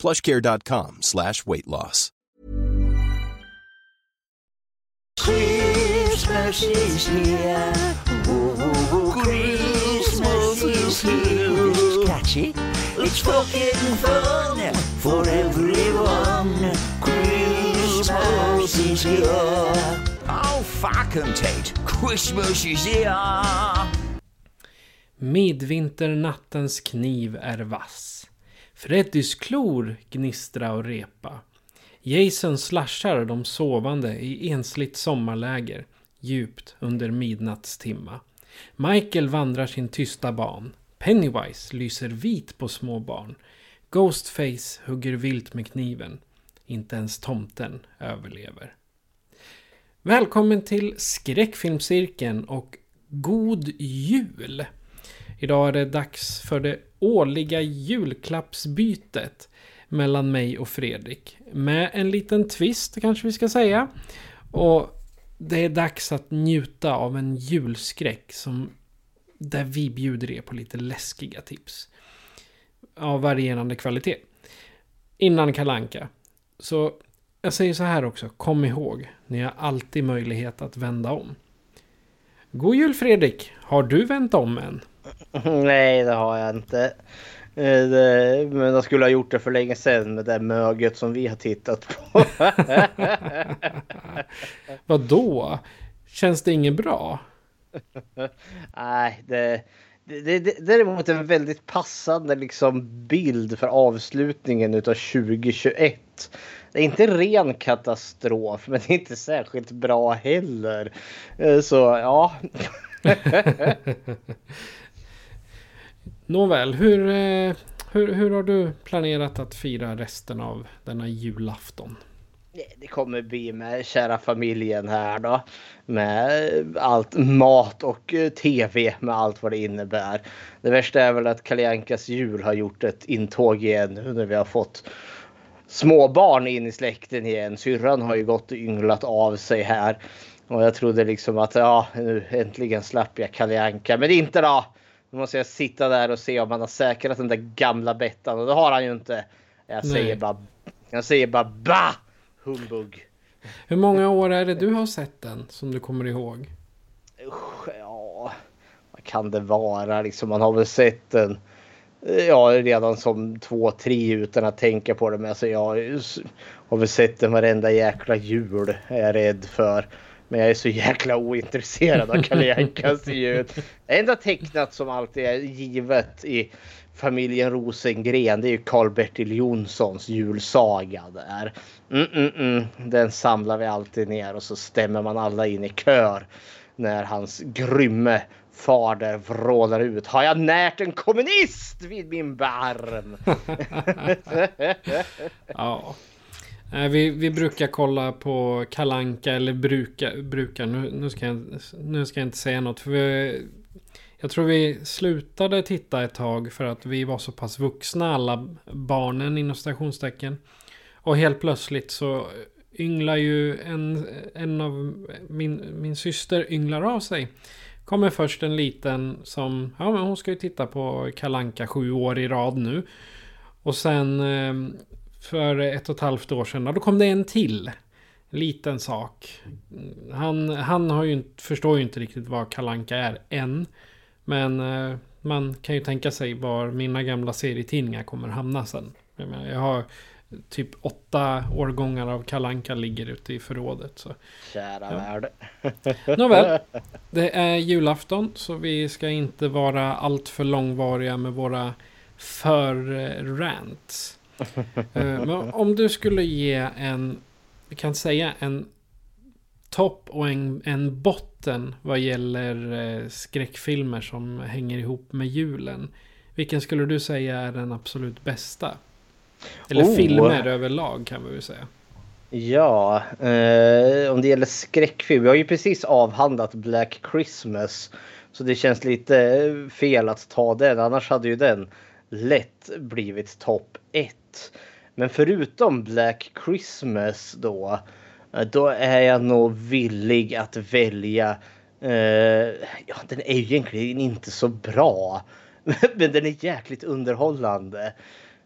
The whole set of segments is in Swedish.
plushcare.com slash weight loss. Christmas is here. Oh, Christmas is here. It's catchy. It's fucking fun for everyone. Christmas is here. Oh, fuck 'em, Tate. Christmas is here. Midvinternattens kniv är vass. Freddys klor gnistra och repa. Jason slashar de sovande i ensligt sommarläger djupt under midnattstimma. Michael vandrar sin tysta ban. Pennywise lyser vit på små barn. Ghostface hugger vilt med kniven. Inte ens tomten överlever. Välkommen till Skräckfilmscirkeln och God Jul! Idag är det dags för det årliga julklappsbytet mellan mig och Fredrik. Med en liten twist kanske vi ska säga. Och det är dags att njuta av en julskräck som där vi bjuder er på lite läskiga tips. Av varierande kvalitet. Innan kalanka. Så jag säger så här också, kom ihåg, ni har alltid möjlighet att vända om. God jul Fredrik! Har du vänt om än? Nej, det har jag inte. Eh, Det, men jag skulle ha gjort det för länge sedan med det möget som vi har tittat på. Vad då? Känns det inget bra? Nej, det, det, det, det däremot en väldigt passande liksom bild för avslutningen utav 2021. Det är inte ren katastrof, men det är inte särskilt bra heller. Eh, Så ja. Nåväl, hur, eh, hur, hur har du planerat att fira resten av denna julafton? Det kommer bli med kära familjen här då. Med allt mat och eh, tv med allt vad det innebär. Det värsta är väl att Kalle Ankas jul har gjort ett intåg igen nu när vi har fått småbarn in i släkten igen. Syrran har ju gått och ynglat av sig här. Och jag trodde liksom att ja, nu äntligen slapp jag Kalle Anka. Men inte då! Nu måste jag sitta där och se om han har säkrat den där gamla Bettan och det har han ju inte. Jag Nej. säger bara, jag säger bara bah! Humbug. Hur många år är det du har sett den som du kommer ihåg? Usch, ja, vad kan det vara liksom? Man har väl sett den. Ja, redan som två, tre utan att tänka på det. Men alltså, jag har väl sett den varenda jäkla jul är jag rädd för. Men jag är så jäkla ointresserad av Kalle Ankas jul. Det enda tecknat som alltid är givet i familjen Rosengren det är ju Karl-Bertil Jonssons julsaga där. Mm, mm, mm. Den samlar vi alltid ner och så stämmer man alla in i kör när hans grymme fader vrålar ut. Har jag närt en kommunist vid min barm? Ja. Nej, Vi, vi brukar kolla på Kalanka eller brukar, brukar nu, nu, ska jag, nu ska jag inte säga något. För vi, jag tror vi slutade titta ett tag för att vi var så pass vuxna alla barnen inom stationstecken. Och helt plötsligt så ynglar ju en, en av min, min syster ynglar av sig. Kommer först en liten som, ja men hon ska ju titta på Kalanka sju år i rad nu. Och sen eh, för ett och ett halvt år sedan, då kom det en till. Liten sak. Han, han har ju, inte- förstår ju inte riktigt vad Kalanka är än. Men eh, man kan ju tänka sig var mina gamla serietidningar kommer hamna sen. Jag, menar, jag har typ åtta årgångar av Kalanka ligger ute i förrådet. Så. Kära värld. Nåväl, det är julafton så vi ska inte vara alltför långvariga med våra för-rants. Men om du skulle ge en, vi kan säga en topp och en, en botten vad gäller eh, skräckfilmer som hänger ihop med julen. Vilken skulle du säga är den absolut bästa? Eller Oh. filmer överlag kan vi väl säga. Ja, eh, om det gäller skräckfilm. Vi har ju precis avhandlat Black Christmas. Så det känns lite fel att ta den. Annars hade ju den lätt blivit topp 1. Men förutom Black Christmas då. Eh, då är jag nog villig att välja. Eh, ja, den är ju egentligen inte så bra. Men den är jäkligt underhållande.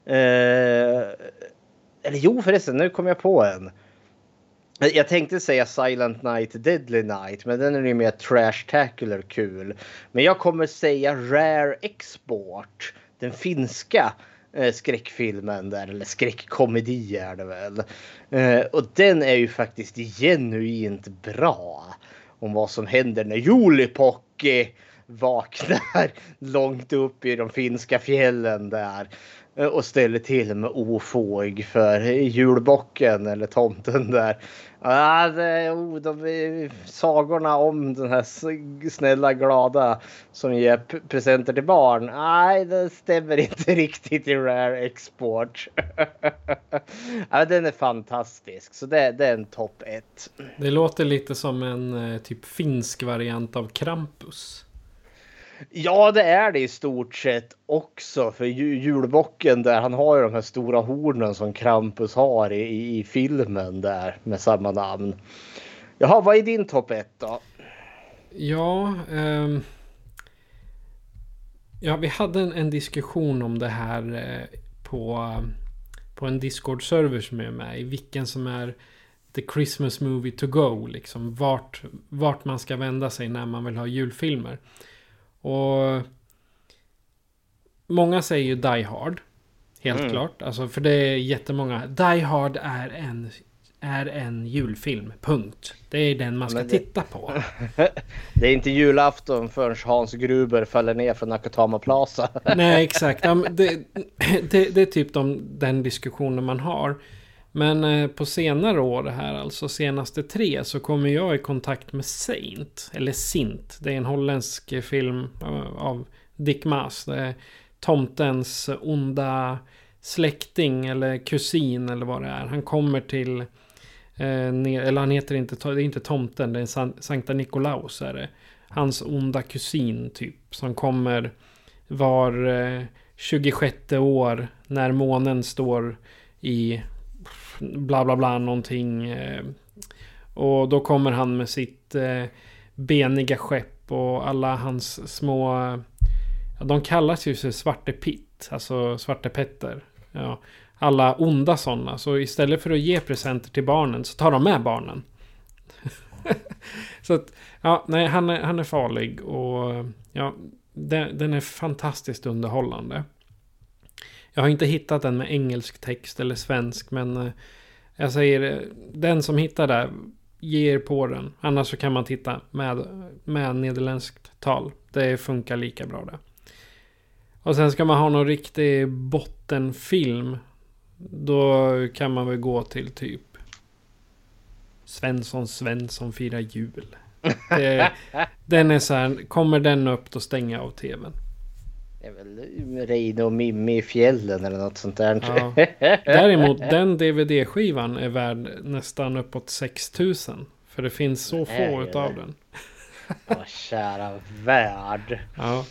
Eh, eller jo förresten, nu kom jag på en. Jag tänkte säga Silent Night, Deadly Night, men den är ju mer trash tackler kul. Men jag kommer säga Rare Export, den finska Eh, skräckfilmen där, eller skräckkomedi är det väl. Eh, och den är ju faktiskt genuint bra. Om vad som händer när Julipocky vaknar långt upp i de finska fjällen där Eh, och ställer till med ofåg för julbocken eller tomten där. Ja, det, oh, de, eh, sagorna om den här snälla glada som ger presenter till barn. Nej, det stämmer inte riktigt i Rare Export. ja, den är fantastisk, så det, det är en topp ett. Det låter lite som en eh, typ finsk variant av Krampus. Ja, det är det i stort sett också. För julbocken där, han har ju de här stora hornen som Krampus har i, i, filmen där med samma namn. Jaha, vad är din topp ett då? Ja, ehm, ja vi hade en, en diskussion om det här eh, på, på en Discord-server som jag är med i. Vilken som är the Christmas movie to go. Liksom vart, vart man ska vända sig när man vill ha julfilmer. Och många säger ju Die Hard. Helt Mm. klart. Alltså, för det är jättemånga. Die Hard är en, är en julfilm. Punkt. Det är den man ska det- titta på. Det är inte julafton förrän Hans Gruber faller ner från Nakatama Plaza. Nej, exakt. Det, det, det är typ de, den diskussionen man har. Men eh, på senare år här, alltså senaste tre, så kommer jag i kontakt med Saint. Eller Sint. Det är en holländsk film eh, av Dick Maas. Det är tomtens onda släkting eller kusin eller vad det är. Han kommer till... Eh, eller han heter inte, det är inte tomten, det är Sankta Nikolaus är det. Hans onda kusin typ. Som kommer var 26 år när månen står i bla bla bla någonting. Eh. Och då kommer han med sitt eh, beniga skepp och alla hans små... Ja, de kallas ju för Svarte Pitt, alltså Svarte Petter. Ja, alla onda sådana. Så istället för att ge presenter till barnen så tar de med barnen. så att, ja, nej, han är, han är farlig och ja, den, den är fantastiskt underhållande. Jag har inte hittat den med engelsk text eller svensk, men eh, jag säger eh, den som hittar det, ge er på den. Annars så kan man titta med, med nederländskt tal. Det funkar lika bra det. Och sen ska man ha någon riktig bottenfilm. Då kan man väl gå till typ Svensson Svensson firar jul. Det, den är så här, kommer den upp då stänger jag av tvn. Det är väl Reine och Mimmi i fjällen eller något sånt där. Ja. Däremot den DVD-skivan är värd nästan uppåt 6000. För det finns så Är få utav den. Åh, kära värld. Ja.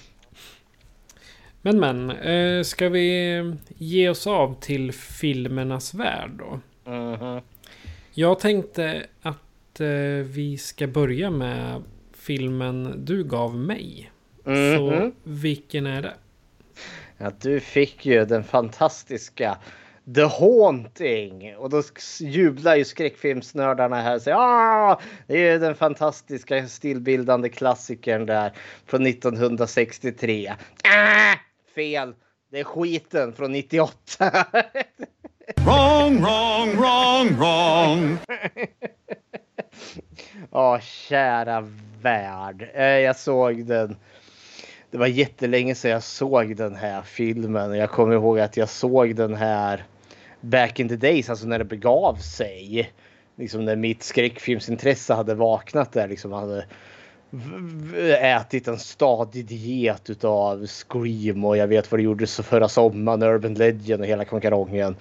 Men men, eh, ska vi ge oss av till filmernas värld då? Mhm. Jag tänkte att eh, vi ska börja med filmen du gav mig. Så Mhm. vilken är det? Ja, du fick ju den fantastiska The Haunting och då jublar ju skräckfilmsnördarna här och säger ah, det är ju den fantastiska stilbildande klassikern där från 1963. Ah, fel! Det är skiten från 98. Wrong, wrong, wrong, wrong. Ja, kära värld. Eh, Jag såg den. Det var jättelänge sedan jag såg den här filmen. Jag kommer ihåg att jag såg den här back in the days, alltså när det begav sig. Liksom när mitt skräckfilmsintresse hade vaknat där. Liksom hade ätit en stadig diet utav Scream och jag vet vad det gjordes förra sommaren, Urban Legend och hela konkarongen.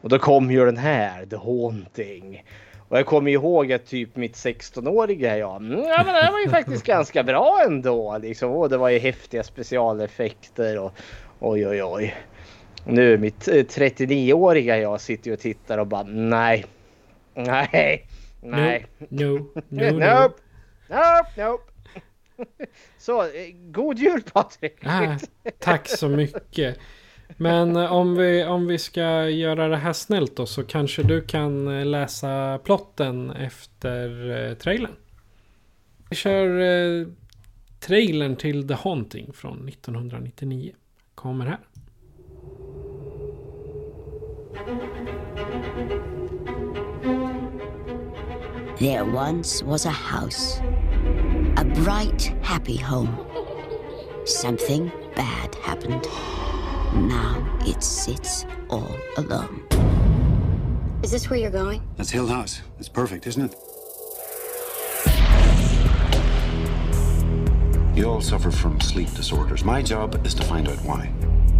Och då kom ju den här, The Haunting. Och jag kommer ihåg att typ mitt 16-åriga jag, mm, ja men det här var ju faktiskt ganska bra ändå. Liksom. Och det var ju häftiga specialeffekter och oj oj oj. Nu mitt 39-åriga jag sitter ju och tittar och bara nej. Nej. Nej. No, no, no, no. nope. Nope, nope. Så, eh, god jul Patrik! Ah, tack så mycket. Men eh, om vi, om vi ska göra det här snällt då så kanske du kan eh, läsa plotten efter eh, trailern. Vi kör eh, trailern till The Haunting från 1999. Kommer här. There once was a house, a bright, happy home. Something bad happened. Now it sits all alone. Is this where you're going? That's Hill House. It's perfect, isn't it? You all suffer from sleep disorders. My job is to find out why.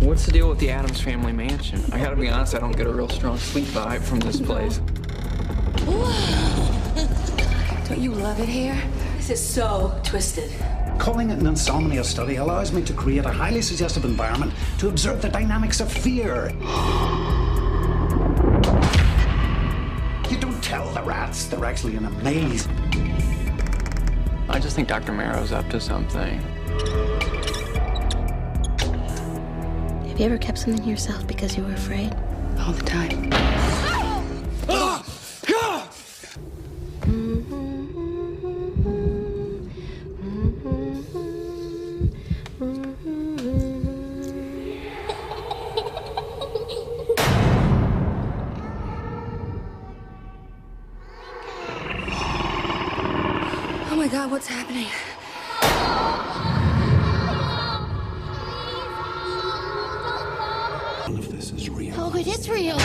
What's the deal with the Adams family mansion? I gotta be honest, I don't get a real strong sleep vibe from this place. Don't you love it here? This is so twisted. Calling it an insomnia study allows me to create a highly suggestive environment to observe the dynamics of fear. You don't tell the rats they're actually in a maze. I just think Dr. Marrow's up to something. Have you ever kept something to yourself because you were afraid? All the time. God, what's happening? None of this is real. Oh, it is real.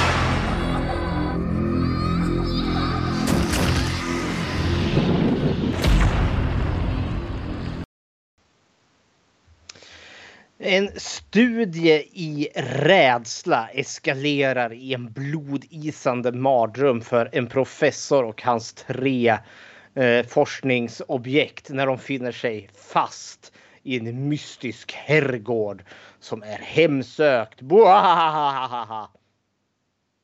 En studie i rädsla eskalerar i en blodisande mardröm för en professor och hans tre eh, forskningsobjekt när de finner sig fast i en mystisk herrgård som är hemsökt. Boahahaha.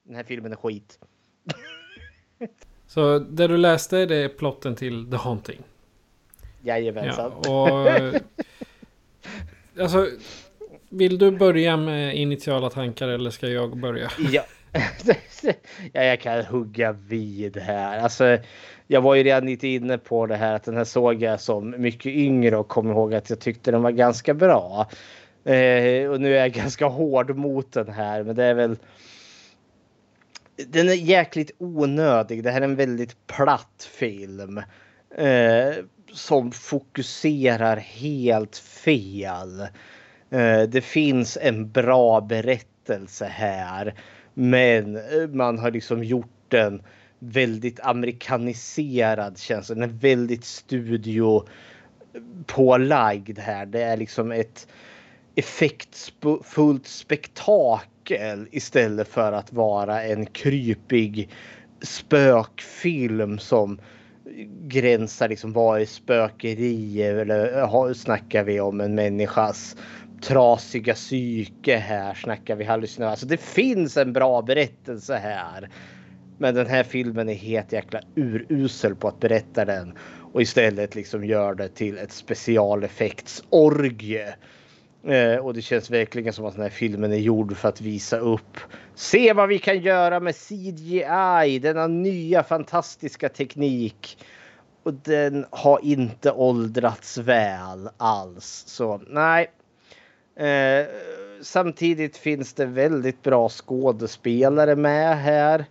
Den här filmen är skit. Så det du läste det är plotten till The Haunting. Jajamensan. Ja, och... Alltså, vill du börja med initiala tankar eller ska jag börja? Ja. ja, jag kan hugga vid här. Alltså, jag var ju redan lite inne på det här att den här såg jag som mycket yngre och kom ihåg att jag tyckte den var ganska bra. Eh, och nu är jag ganska hård mot den här, men det är väl. Den är jäkligt onödig. Det här är en väldigt platt film. Eh, som fokuserar helt fel. Eh, det finns en bra berättelse här. Men eh, man har liksom gjort den väldigt amerikaniserad känsla. Den är väldigt studiopålagd här. Det är liksom ett effektfullt spektakel istället för att vara en krypig spökfilm som gränsar liksom vad är spökeri eller snackar vi om en människas trasiga psyke här snackar vi hallucinationer. Alltså det finns en bra berättelse här. Men den här filmen är helt jäkla urusel på att berätta den och istället liksom gör det till ett specialeffektsorgie. Eh, och det känns verkligen som att den här filmen är gjord för att visa upp. Se vad vi kan göra med CGI, denna nya fantastiska teknik. Och den har inte åldrats väl alls. Så nej. Eh, samtidigt finns det väldigt bra skådespelare med här.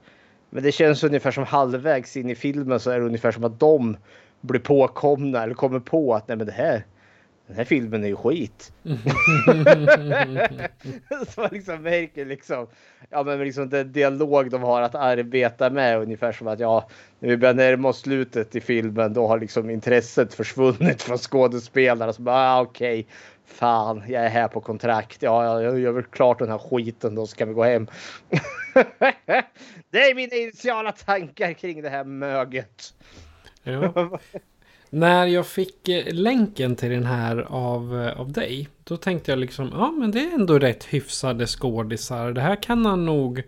Men det känns ungefär som halvvägs in i filmen så är det ungefär som att de blir påkomna eller kommer på att nej men det här den här filmen är ju skit. så man liksom märker liksom, ja men liksom den dialog de har att arbeta med ungefär som att ja, när vi börjar närma oss slutet i filmen då har liksom intresset försvunnit från skådespelarna. Så bara, ah, okej, okay fan, jag är här på kontrakt. Ja, jag gör väl klart den här skiten då så kan vi gå hem. det är mina initiala tankar kring det här möget. Ja. När jag fick eh, länken till den här av, eh, av dig. Då tänkte jag liksom, ja men det är ändå rätt hyfsade skådisar. Det här kan man nog,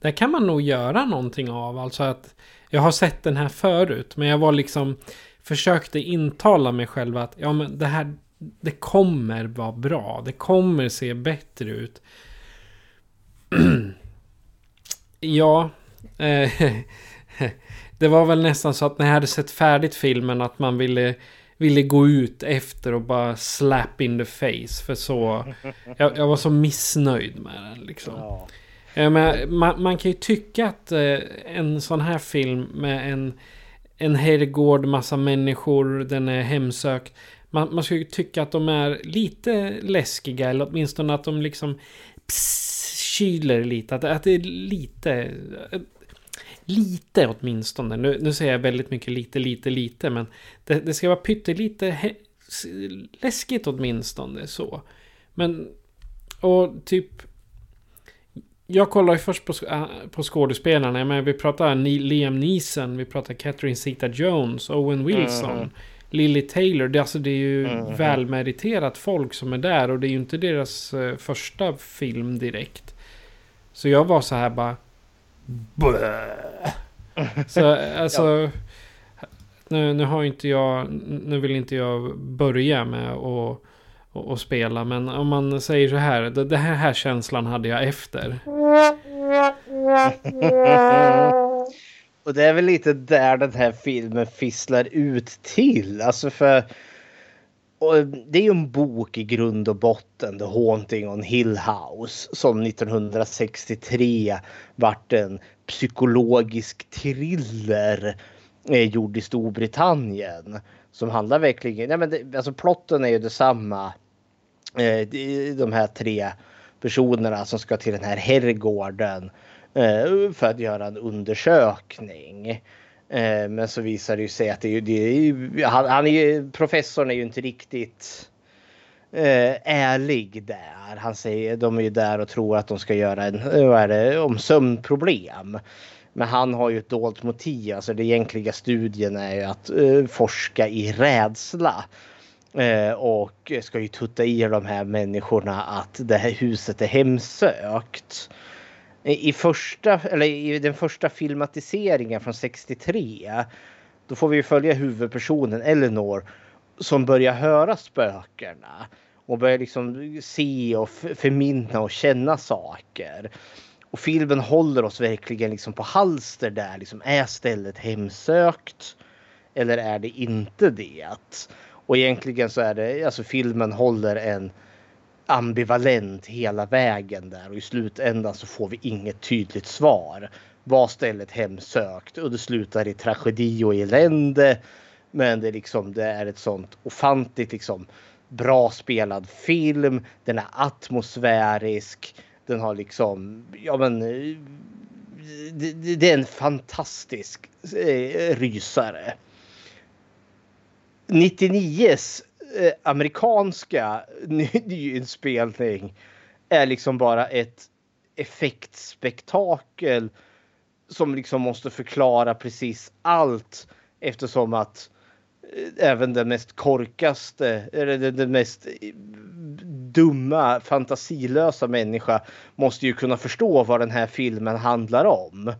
det kan man nog göra någonting av. Alltså att jag har sett den här förut. Men jag var liksom, försökte intala mig själv att, ja men det här, det kommer vara bra. Det kommer se bättre ut. ja. Eh, det var väl nästan så att när jag hade sett färdigt filmen att man ville, ville gå ut efter och bara slap in the face. För så... Jag, jag var så missnöjd med den liksom. Ja. Men man, man, kan ju tycka att eh, en sån här film med en, en herrgård, massa människor, den är hemsökt. Man, man skulle tycka att de är lite läskiga eller åtminstone att de liksom pss, kyler lite. Att, att det är lite... Lite åtminstone. Nu, nu säger jag väldigt mycket lite, lite, lite. Men det, det ska vara pyttelite he, läskigt åtminstone så. Men... Och typ... Jag kollar ju först på, äh, på skådespelarna. Men vi pratar Liam Neeson, vi pratar Catherine Zeta-Jones, Owen Wilson. Mm. Lily Taylor, det, alltså, det är ju mm. välmeriterat folk som är där och det är ju inte deras uh, första film direkt. Så jag var så här bara... Så alltså... Ja. Nu, nu har inte jag... Nu vill inte jag börja med att och, och spela. Men om man säger så här. Här, här känslan hade jag efter. Och det är väl lite där den här filmen fisslar ut till. Alltså för... det är ju en bok i grund och botten, The Haunting on Hill House, som 1963 vart en psykologisk thriller eh, gjord i Storbritannien. Som handlar verkligen, nej men det, alltså plotten är ju detsamma. Eh, de här tre personerna som ska till den här herrgården Eh, för att göra en undersökning. Eh, men så visar det ju sig att det är, det är, han, han är professorn är ju inte riktigt eh, ärlig där. Han säger de är ju där och tror att de ska göra en vad är det, om sömnproblem. Men han har ju ett dolt motiv. Alltså det egentliga studien är ju att uh, forska i rädsla. Uh, och ska ju tutta i de här människorna att det här huset är hemsökt i första, eller i den första filmatiseringen från 63. Då får vi följa huvudpersonen Eleanor som börjar höra spökena och börjar liksom se och förminna och känna saker. Och filmen håller oss verkligen liksom på halster där. Liksom, är stället hemsökt? Eller är det inte det? Och egentligen så är det, alltså filmen håller en ambivalent hela vägen där och i slutändan så får vi inget tydligt svar. Var stället hemsökt och det slutar i tragedi och elände. Men det är liksom, det är ett sånt ofantligt liksom bra spelad film. Den är atmosfärisk. Den har liksom, ja men det, det är en fantastisk eh, rysare. 99s eh, amerikanska nyinspelning är liksom bara ett effektspektakel som liksom måste förklara precis allt eftersom att eh, även den mest korkaste eller den, mest eh, dumma fantasilösa människa måste ju kunna förstå vad den här filmen handlar om.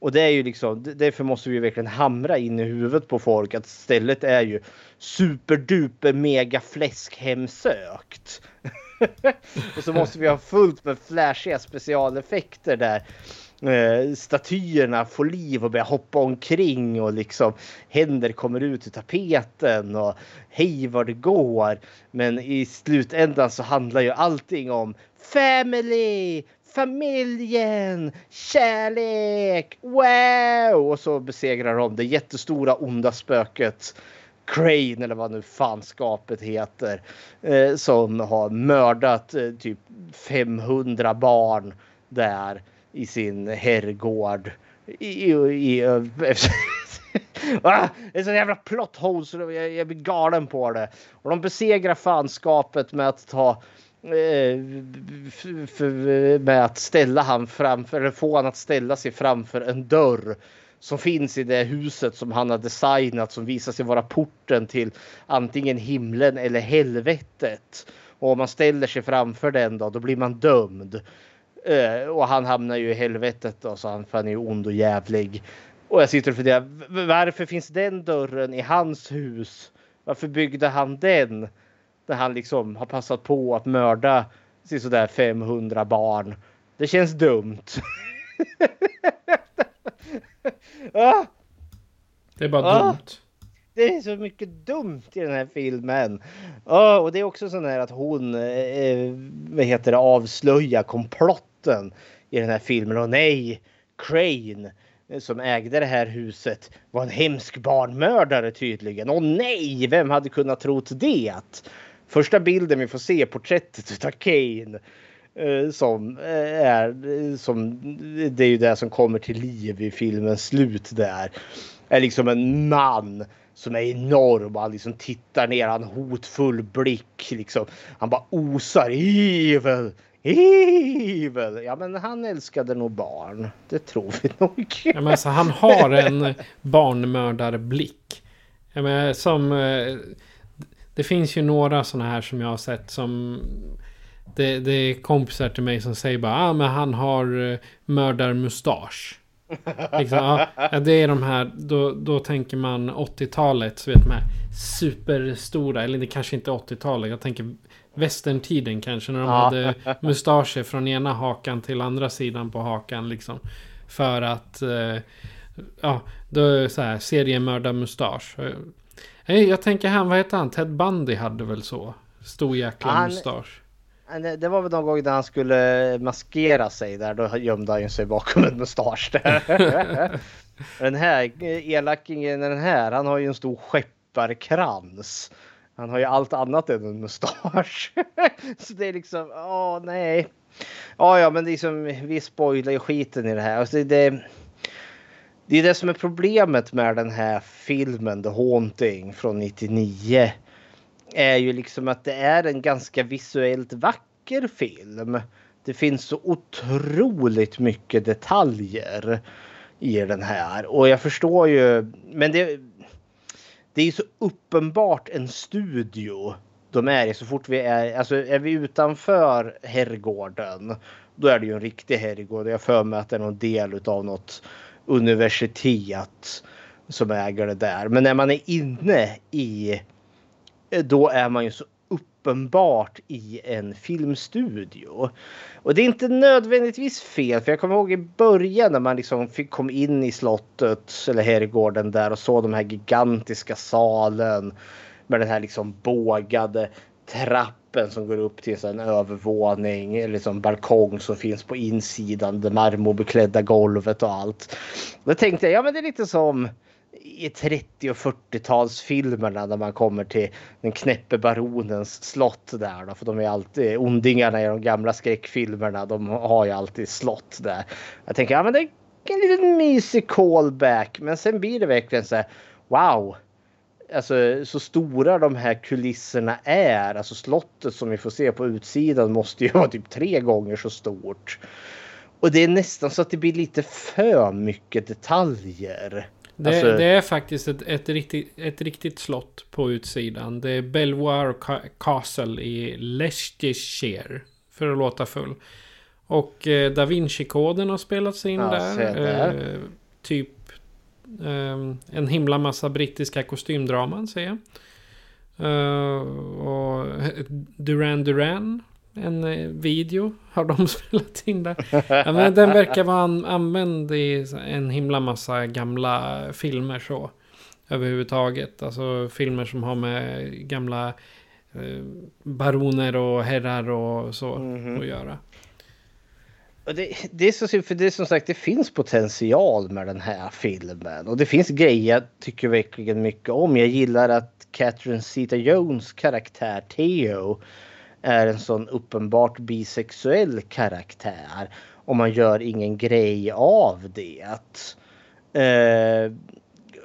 Och det är ju liksom, därför måste vi verkligen hamra in i huvudet på folk att stället är ju superduper mega fläskhemsökt. och så måste vi ha fullt med flashiga specialeffekter där eh, statyerna får liv och börjar hoppa omkring och liksom händer kommer ut ur tapeten och hej vad det går. Men i slutändan så handlar ju allting om family, familjen, kärlek, wow! Och så besegrar de det jättestora onda spöket Crane eller vad nu fanskapet heter. Eh, som har mördat eh, typ 500 barn där i sin herrgård. I, i, i, ah, det är så jävla plot hole så jag, jag blir galen på det. Och de besegrar fanskapet med att ta eh, Eh, med att ställa han framför, eller få han att ställa sig framför en dörr som finns i det huset som han har designat som visar sig vara porten till antingen himlen eller helvetet. Och om man ställer sig framför den då, då blir man dömd. Eh, och han hamnar ju i helvetet då, så han, han är ju ond och jävlig. Och jag sitter och funderar, varför finns den dörren i hans hus? Varför byggde han den? Där han liksom har passat på att mörda sådär 500 barn. Det känns dumt. ah! Det är bara ah! dumt. Det är så mycket dumt i den här filmen. Oh, och det är också sån här att hon eh, vad heter det, avslöjar komplotten i den här filmen. Och nej, Crane som ägde det här huset var en hemsk barnmördare tydligen. Och nej, vem hade kunnat tro det? Första bilden vi får se porträttet av Kane eh, som eh, är eh, som det är ju det som kommer till liv i filmens slut där. Är liksom en man som är enorm. Han liksom tittar ner, han hotfull blick liksom. Han bara osar evil, evil. Ja, men han älskade nog barn. Det tror vi nog. Ja, men alltså, han har en barnmördarblick. Ja, men, som... Det finns ju några sådana här som jag har sett som... Det, det är kompisar till mig som säger bara ah, men han har eh, mördarmustasch. Liksom, ja, det är de här, då, då tänker man 80-talet, så vet här superstora, eller det kanske inte 80-talet, jag tänker västerntiden kanske, när de hade mustascher från ena hakan till andra sidan på hakan liksom. För att, eh, ja, då är det så här, seriemördarmustasch. Jag tänker han, vad heter han? Ted Bundy hade väl så? Stor jäkla han, mustasch. Det var väl någon gång när han skulle maskera sig där. Då gömde han sig bakom en mustasch. den här elakingen, den här, han har ju en stor skepparkrans. Han har ju allt annat än en mustasch. Så det är liksom, åh nej. Ja, ja, men det är som, vi spoilar ju skiten i det här. Alltså det, det det är det som är problemet med den här filmen The Haunting från 99 är ju liksom att det är en ganska visuellt vacker film. Det finns så otroligt mycket detaljer i den här och jag förstår ju, men det, det är så uppenbart en studio de är i så fort vi är, alltså är vi utanför herrgården då är det ju en riktig herrgård. Jag för mig att det är någon del av något universitet som äger det där. Men när man är inne i då är man ju så uppenbart i en filmstudio. Och det är inte nödvändigtvis fel, för jag kommer ihåg i början när man liksom fick kom in i slottet eller herrgården där och såg de här gigantiska salen med den här liksom bågade trappen som går upp till en övervåning eller liksom balkong som finns på insidan, det marmorbeklädda golvet och allt. Då tänkte jag, ja men det är lite som i 30 och 40-talsfilmerna när man kommer till den knäppe baronens slott där då, för de är alltid ondingarna i de gamla skräckfilmerna. De har ju alltid slott där. Jag tänker, ja men det är en liten mysig callback, men sen blir det verkligen så här wow. Alltså så stora de här kulisserna är, alltså slottet som vi får se på utsidan måste ju vara typ tre gånger så stort. Och det är nästan så att det blir lite för mycket detaljer. Det, alltså, det, är faktiskt ett, ett, riktigt, ett riktigt slott på utsidan. Det är Belvoir Castle i Leicestershire. För att låta full. Och eh, Da Vinci-koden har spelats in ja, där. Eh, typ en himla massa brittiska kostymdraman ser jag. Uh, och Duran Duran en eh, video har de spelat in där. Ja, men den verkar vara an använd i en himla massa gamla filmer så. Överhuvudtaget. Alltså filmer som har med gamla eh, baroner och herrar och så mm -hmm. att göra. Det, det, är så för det är som sagt det finns potential med den här filmen och det finns grejer jag tycker verkligen mycket om. Jag gillar att Catherine Zeta-Jones karaktär Theo är en sån uppenbart bisexuell karaktär och man gör ingen grej av det. Uh,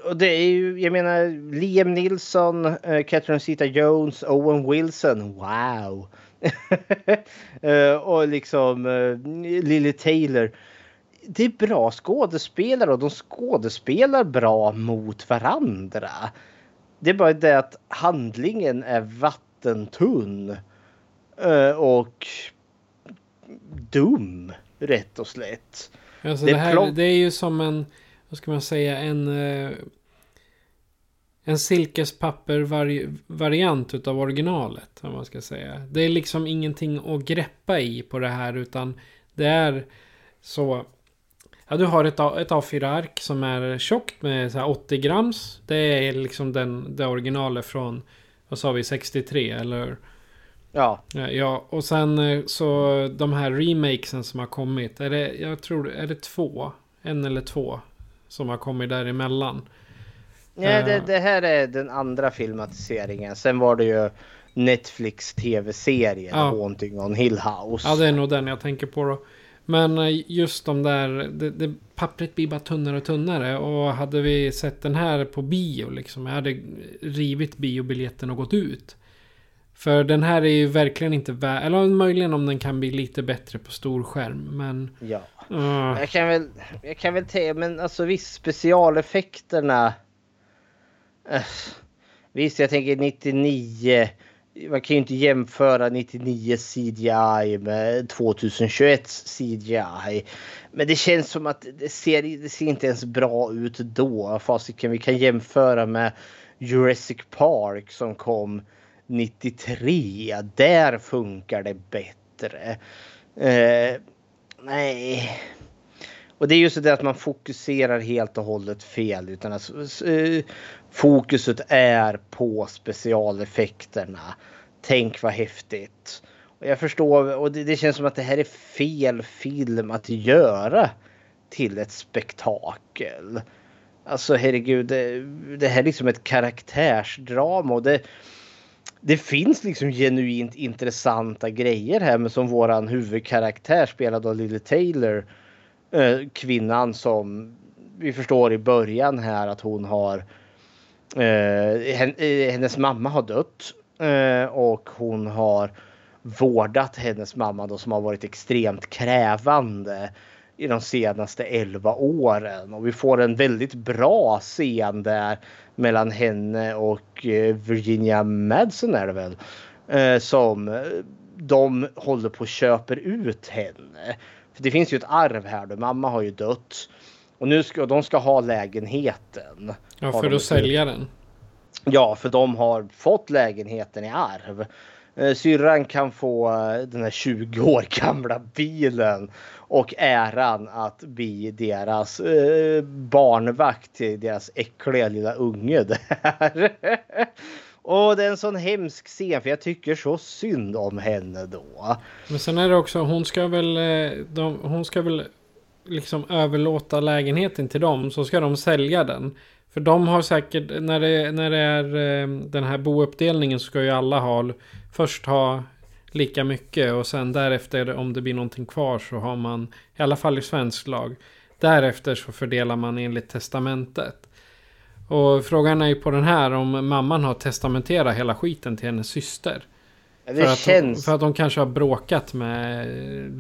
och det är ju, jag menar, Liam Nilsson, uh, eh, Catherine Zeta-Jones, Owen Wilson. Wow! Uh, och liksom uh, Lily Taylor. Det är bra skådespelare och de skådespelar bra mot varandra. Det är bara det att handlingen är vattentunn. Uh, och dum, rätt och slätt. Alltså det, det, här, det är ju som en, vad ska man säga, en... En silkespapper-variant utav originalet. Om man ska säga. Det är liksom ingenting att greppa i på det här. Utan det är så... Ja, du har ett, ett A4-ark som är tjockt med så 80 grams. Det är liksom den, det originalet från, vad sa vi, 63 eller? Ja. Ja, och sen eh, så de här remakesen som har kommit. Är det, jag tror, är det två? En eller två som har kommit däremellan. Ja, det, det här är den andra filmatiseringen. Sen var det ju Netflix tv-serien ja. Haunting on Hill House. Ja, det är nog den jag tänker på då. Men eh, just de där, det, det, pappret blir bara tunnare och tunnare. Och hade vi sett den här på bio liksom. Jag hade rivit biobiljetten och gått ut. För den här är ju verkligen inte värd, eller möjligen om den kan bli lite bättre på stor skärm. Men... Ja. Uh. Jag kan väl, jag kan väl säga, men alltså visst specialeffekterna. Visst, jag tänker 99. Man kan ju inte jämföra 99 CGI med 2021 CGI. Men det känns som att det ser, det ser inte ens bra ut då. Fasiken, vi kan jämföra med Jurassic Park som kom 93. Där funkar det bättre. Eh, nej. Och det är just det att man fokuserar helt och hållet fel. Utan att, eh, fokuset är på specialeffekterna. Tänk vad häftigt. Och jag förstår och det, det, känns som att det här är fel film att göra till ett spektakel. Alltså herregud, det, det här är liksom ett karaktärsdrama och det, det finns liksom genuint intressanta grejer här med som våran huvudkaraktär spelad av Lily Taylor. Eh, kvinnan som vi förstår i början här att hon har eh, Eh, eh, hennes mamma har dött eh, och hon har vårdat hennes mamma då som har varit extremt krävande i de senaste 11 åren och vi får en väldigt bra scen där mellan henne och eh, Virginia Madsen är det väl. Eh, som eh, de håller på och köper ut henne. För det finns ju ett arv här då. Mamma har ju dött. Och nu ska de ska ha lägenheten. Ja, för att sälja den. Ja, för de har fått lägenheten i arv. Syrran kan få den här 20 år gamla bilen och äran att bli deras eh, barnvakt till deras äckliga lilla unge där. och det är en sån hemsk scen för jag tycker så synd om henne då. Men sen är det också, hon ska väl, eh, de, hon ska väl liksom överlåta lägenheten till dem så ska de sälja den. För de har säkert, när det, när det är eh, den här bouppdelningen så ska ju alla ha, först ha lika mycket och sen därefter om det blir någonting kvar så har man, i alla fall i svensk lag, därefter så fördelar man enligt testamentet. Och frågan är ju på den här om mamman har testamenterat hela skiten till hennes syster. Ja, för, att känns... de, för att de kanske har bråkat med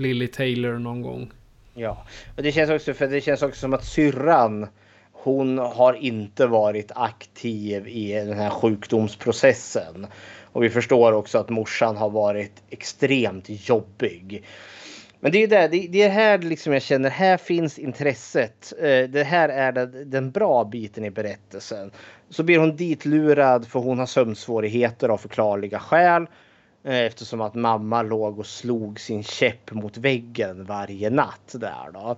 Lily Taylor någon gång. Ja, och det känns också för det känns också som att syrran hon har inte varit aktiv i den här sjukdomsprocessen. Och vi förstår också att morsan har varit extremt jobbig. Men det är det, det är här liksom jag känner, här finns intresset. Eh, det här är den bra biten i berättelsen. Så blir hon ditlurad för hon har sömnsvårigheter av förklarliga skäl. Eh, eftersom att mamma låg och slog sin käpp mot väggen varje natt där då.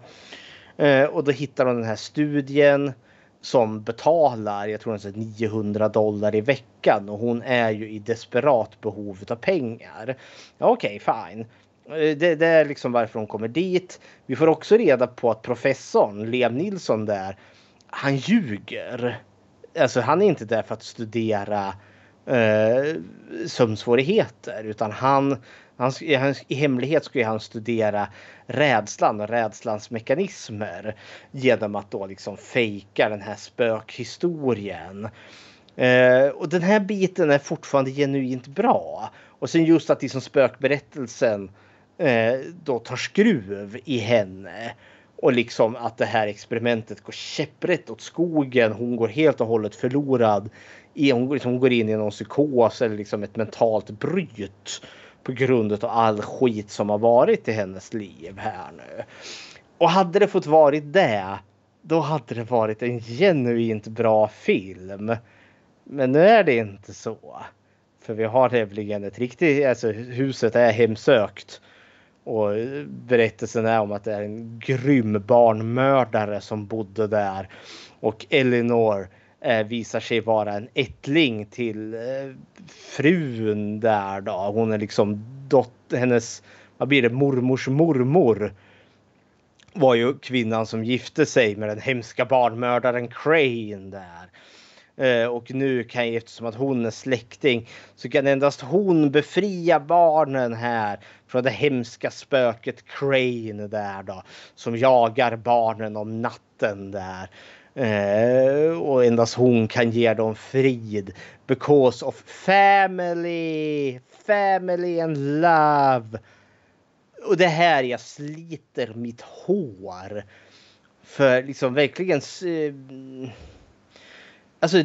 Eh, och då hittar hon den här studien som betalar, jag tror den 900 dollar i veckan och hon är ju i desperat behov av pengar. Okej, okay, fine. Eh, det, det, är liksom varför hon kommer dit. Vi får också reda på att professorn, Liam Nilsson där, han ljuger. Alltså han är inte där för att studera eh, sömnsvårigheter utan han Han, i, I hemlighet skulle han studera rädslan och rädslans mekanismer genom att då liksom fejka den här spökhistorien. Eh, och den här biten är fortfarande genuint bra. Och sen just att liksom spökberättelsen eh, då tar skruv i henne. Och liksom att det här experimentet går käpprätt åt skogen. Hon går helt och hållet förlorad. Hon, liksom, hon går in i någon psykos eller liksom ett mentalt bryt. På grund av all skit som har varit i hennes liv här nu. Och hade det fått varit det. Då hade det varit en genuint bra film. Men nu är det inte så. För vi har nämligen ett riktigt, alltså huset är hemsökt. Och berättelsen är om att det är en grym barnmördare som bodde där. Och Elinor eh, visar sig vara en ättling till eh, frun där då. Hon är liksom dotter, hennes, vad blir det, mormors mormor. Var ju kvinnan som gifte sig med den hemska barnmördaren Crane där. Eh, och nu kan ju eftersom att hon är släkting så kan endast hon befria barnen här från det hemska spöket Crane där då. Som jagar barnen om natten där. Eh, och endast hon kan ge dem frid. Because of family, family and love. Och det här jag sliter mitt hår. För liksom verkligen eh, Alltså,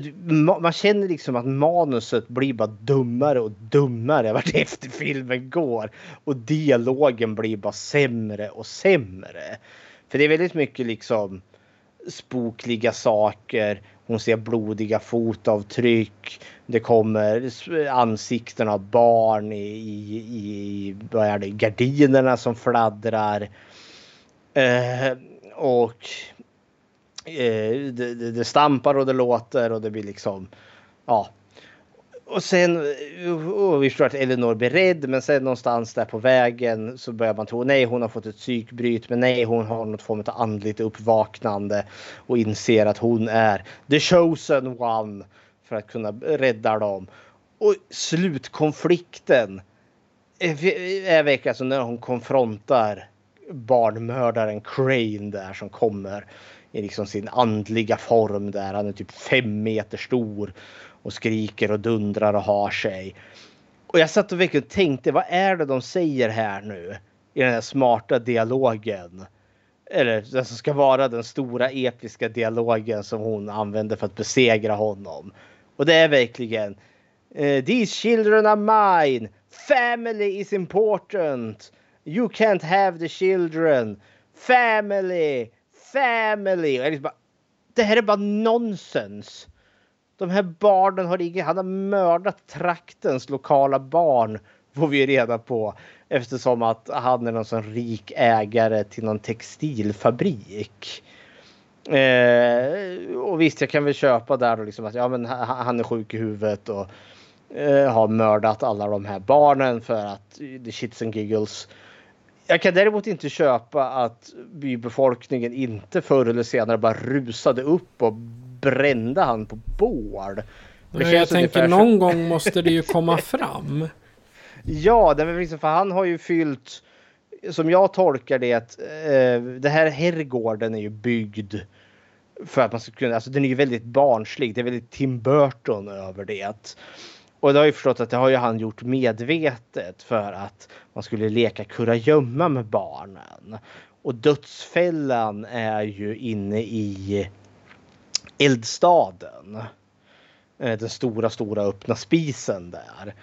man känner liksom att manuset blir bara dummare och dummare vart efter filmen går. Och dialogen blir bara sämre och sämre. För det är väldigt mycket liksom spokliga saker. Hon ser blodiga fotavtryck. Det kommer ansikten av barn i, i, i vad är det, gardinerna som fladdrar. Eh, och Eh, det, det, det, stampar och det låter och det blir liksom ja. Och sen eh, och vi förstår att Elinor blir rädd men sen någonstans där på vägen så börjar man tro nej hon har fått ett psykbryt men nej hon har något form av andligt uppvaknande och inser att hon är the chosen one för att kunna rädda dem. Och slutkonflikten är verkligen alltså när hon konfrontar barnmördaren Crane där som kommer i liksom sin andliga form där. Han är typ fem meter stor och skriker och dundrar och har sig. Och jag satt och verkligen tänkte, vad är det de säger här nu i den här smarta dialogen? Eller den som ska vara den stora episka dialogen som hon använder för att besegra honom. Och det är verkligen eh, These children are mine. Family is important. You can't have the children. Family family. Och liksom bara, det här är bara nonsens. De här barnen har inget, han har mördat traktens lokala barn får vi reda på eftersom att han är någon sån rik ägare till någon textilfabrik. Eh, och visst, jag kan väl köpa där och liksom att ja, men han är sjuk i huvudet och eh, har mördat alla de här barnen för att eh, the shits and giggles. Jag kan däremot inte köpa att bybefolkningen inte förr eller senare bara rusade upp och brände han på bål. Men jag tänker någon gång måste det ju komma fram. ja, liksom, för han har ju fyllt, som jag tolkar det, att eh, det här herrgården är ju byggd för att man ska kunna, alltså den är ju väldigt barnslig. Det är väldigt Tim Burton över det. Och det har ju förstått att det har ju han gjort medvetet för att man skulle leka kurragömma med barnen. Och dödsfällan är ju inne i eldstaden. Eh, den stora, stora öppna spisen där.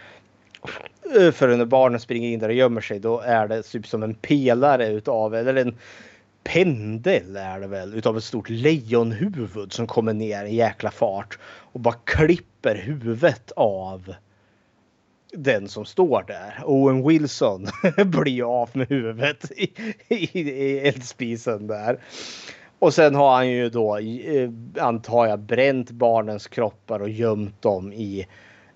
Eh, för när barnen springer in där och gömmer sig då är det typ som en pelare utav, eller en pendel är det väl, utav ett stort lejonhuvud som kommer ner i jäkla fart och bara klipper huvudet av den som står där. Owen Wilson blir av med huvudet i, i, i eldspisen där. Och sen har han ju då, eh, antar jag, bränt barnens kroppar och gömt dem i,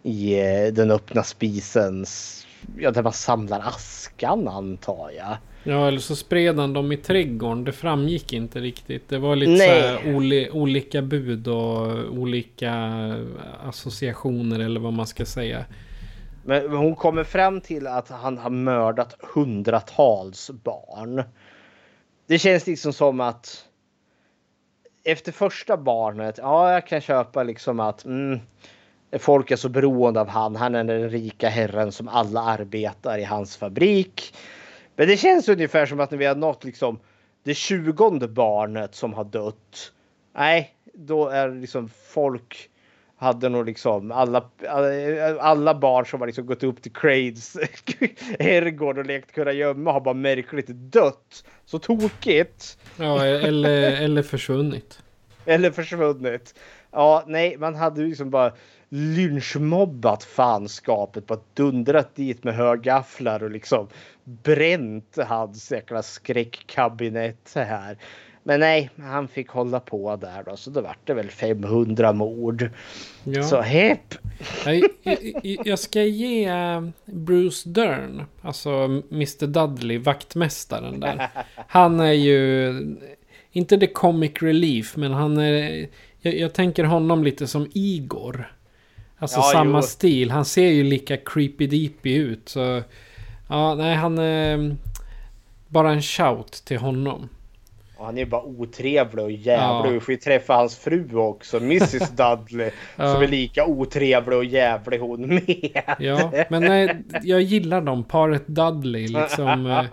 i eh, den öppna spisens, ja där man samlar askan antar jag. Ja, eller så spred han dem i trädgården. Det framgick inte riktigt. Det var lite så oli, olika bud och olika associationer eller vad man ska säga. Men hon kommer fram till att han har mördat hundratals barn. Det känns liksom som att efter första barnet, ja jag kan köpa liksom att mm, folk är så beroende av han. Han är den rika herren som alla arbetar i hans fabrik. Men det känns ungefär som att när vi har nått liksom det tjugonde barnet som har dött. Nej, då är liksom folk hade nog liksom alla, alla barn som har liksom gått upp till Crades herrgård och lekt kunna gömma har bara märkligt dött. Så tokigt. Ja, eller, eller försvunnit. Eller försvunnit. Ja, nej, man hade liksom bara lynchmobbat fanskapet. Bara dundrat dit med högafflar och liksom bränt hans jäkla skräckkabinett här. Men nej, han fick hålla på där då, så då vart det väl 500 mord. Ja. Så hepp! Jag, jag, jag, ska ge eh, Bruce Dern, alltså Mr Dudley, vaktmästaren där. Han är ju inte the comic relief, men han är... Jag, jag tänker honom lite som Igor. Alltså ja, samma jo. stil. Han ser ju lika creepy deepy ut. Så, ja, nej, han är... Bara en shout till honom. Och han är bara otrevlig och jävlig. Ja. Vi får ju träffa hans fru också, Mrs Dudley. ja. Som är lika otrevlig och jävlig hon med. Ja, men nej, jag gillar dem. Paret Dudley. Liksom, eh,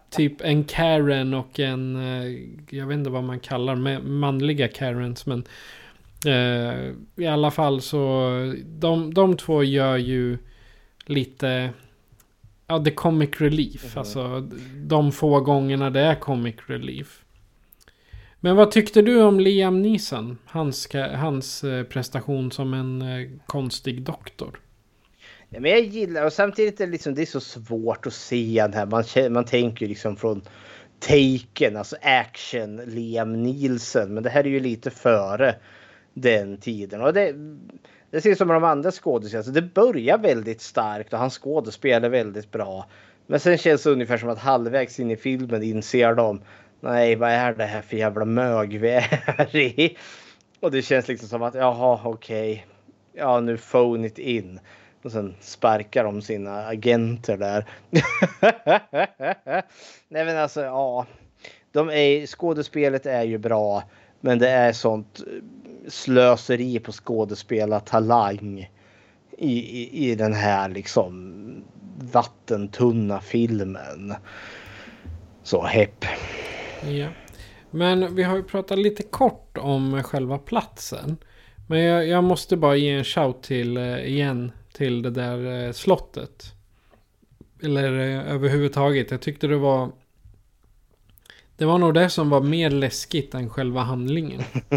typ en Karen och en... Eh, jag vet inte vad man kallar med manliga Karens. Men eh, i alla fall så... De, de två gör ju lite... Ja, the comic relief. Mm. Alltså de få gångerna det är comic relief. Men vad tyckte du om Liam Neeson? Hans, hans eh, prestation som en eh, konstig doktor. Ja, men jag gillar och samtidigt är det, liksom, det är så svårt att se den här. Man, man tänker liksom från Taken, alltså action, Liam Nielsen. Men det här är ju lite före den tiden. Och det, det ser ut som de andra skådespelarna. Alltså det börjar väldigt starkt och han skådespelar väldigt bra. Men sen känns det ungefär som att halvvägs in i filmen inser de nej vad är det här för jävla mög vi är i? Och det känns liksom som att jaha okej, okay. ja nu phone it in. Och sen sparkar de sina agenter där. nej men alltså ja, de är, skådespelet är ju bra. Men det är sånt slöseri på skådespelartalang i, i, i den här liksom vattentunna filmen. Så hepp. Ja. Men vi har ju pratat lite kort om själva platsen. Men jag, jag måste bara ge en shout till eh, igen till det där eh, slottet. Eller eh, överhuvudtaget. Jag tyckte det var... Det var nog det som var mer läskigt än själva handlingen.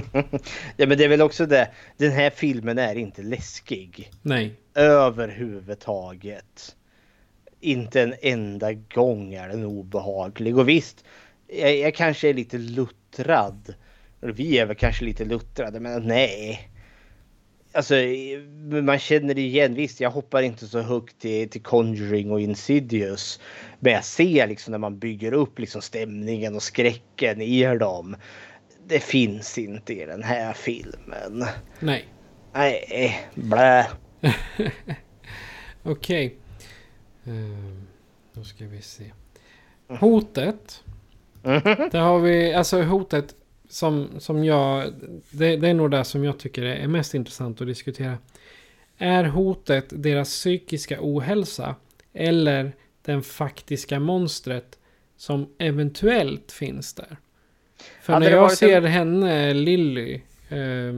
ja men det är väl också det. Den här filmen är inte läskig. Nej. Överhuvudtaget. Inte en enda gång är den obehaglig. Och visst, jag, jag kanske är lite luttrad. Vi är väl kanske lite luttrade, men nej. Alltså, man känner det igen. Visst, jag hoppar inte så högt till, till Conjuring och Insidious. Men jag ser liksom när man bygger upp liksom stämningen och skräcken i dem. Det finns inte i den här filmen. Nej. Nej, blä. Okej. Okay. Uh, då ska vi se. Hotet Mm. Där har vi, alltså hotet som, som jag, det, det, är nog det som jag tycker är mest intressant att diskutera. Är hotet deras psykiska ohälsa eller den faktiska monstret som eventuellt finns där? För när jag ser en... henne, Lilly, eh,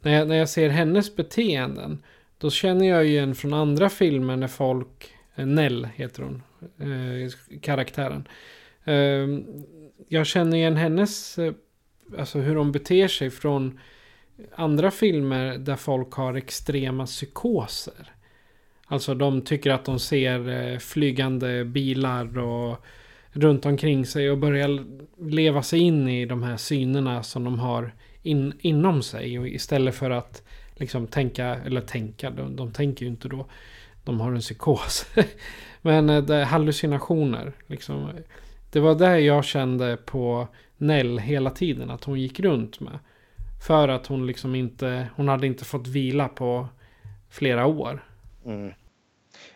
när, jag, när jag ser hennes beteenden, då känner jag igen från andra filmer när folk, eh, Nell heter hon, eh, karaktären. Ehm, jag känner igen hennes, eh, alltså hur de beter sig från andra filmer där folk har extrema psykoser. Alltså de tycker att de ser eh, flygande bilar och runt omkring sig och börjar leva sig in i de här synerna som de har in, inom sig. Och istället för att liksom tänka, eller tänka, de, de tänker ju inte då. De har en psykos. Men eh, det är hallucinationer. Liksom. Det var det jag kände på Nell hela tiden. Att hon gick runt med. För att hon liksom inte, hon hade inte fått vila på flera år. Mm.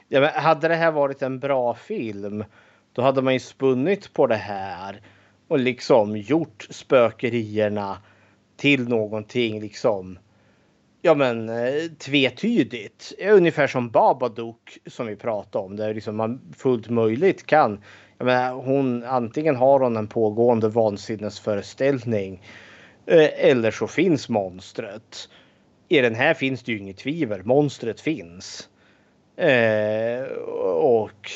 Ja, men hade det här varit en bra film då hade man ju spunnit på det här och liksom gjort spökerierna till någonting liksom ja men eh, tvetydigt. Ungefär som Babadook som vi pratade om där liksom man fullt möjligt kan. Menar, hon antingen har hon en pågående vansinnesföreställning eh, eller så finns monstret. I den här finns det ju inget tvivel. Monstret finns. Eh, och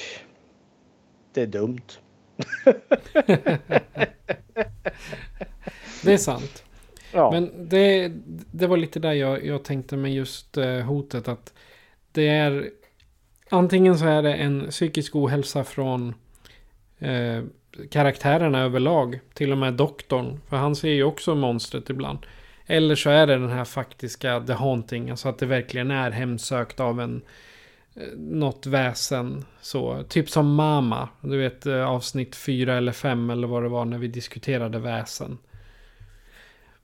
det är dumt. det är sant. Ja. Men det, det var lite där jag, jag tänkte med just eh, hotet att det är antingen så är det en psykisk ohälsa från eh, karaktärerna överlag. Till och med doktorn. För han ser ju också monstret ibland. Eller så är det den här faktiska The Haunting. Alltså att det verkligen är hemsökt av en eh, något väsen. Så, typ som Mama. Du vet eh, avsnitt 4 eller 5 eller vad det var när vi diskuterade väsen.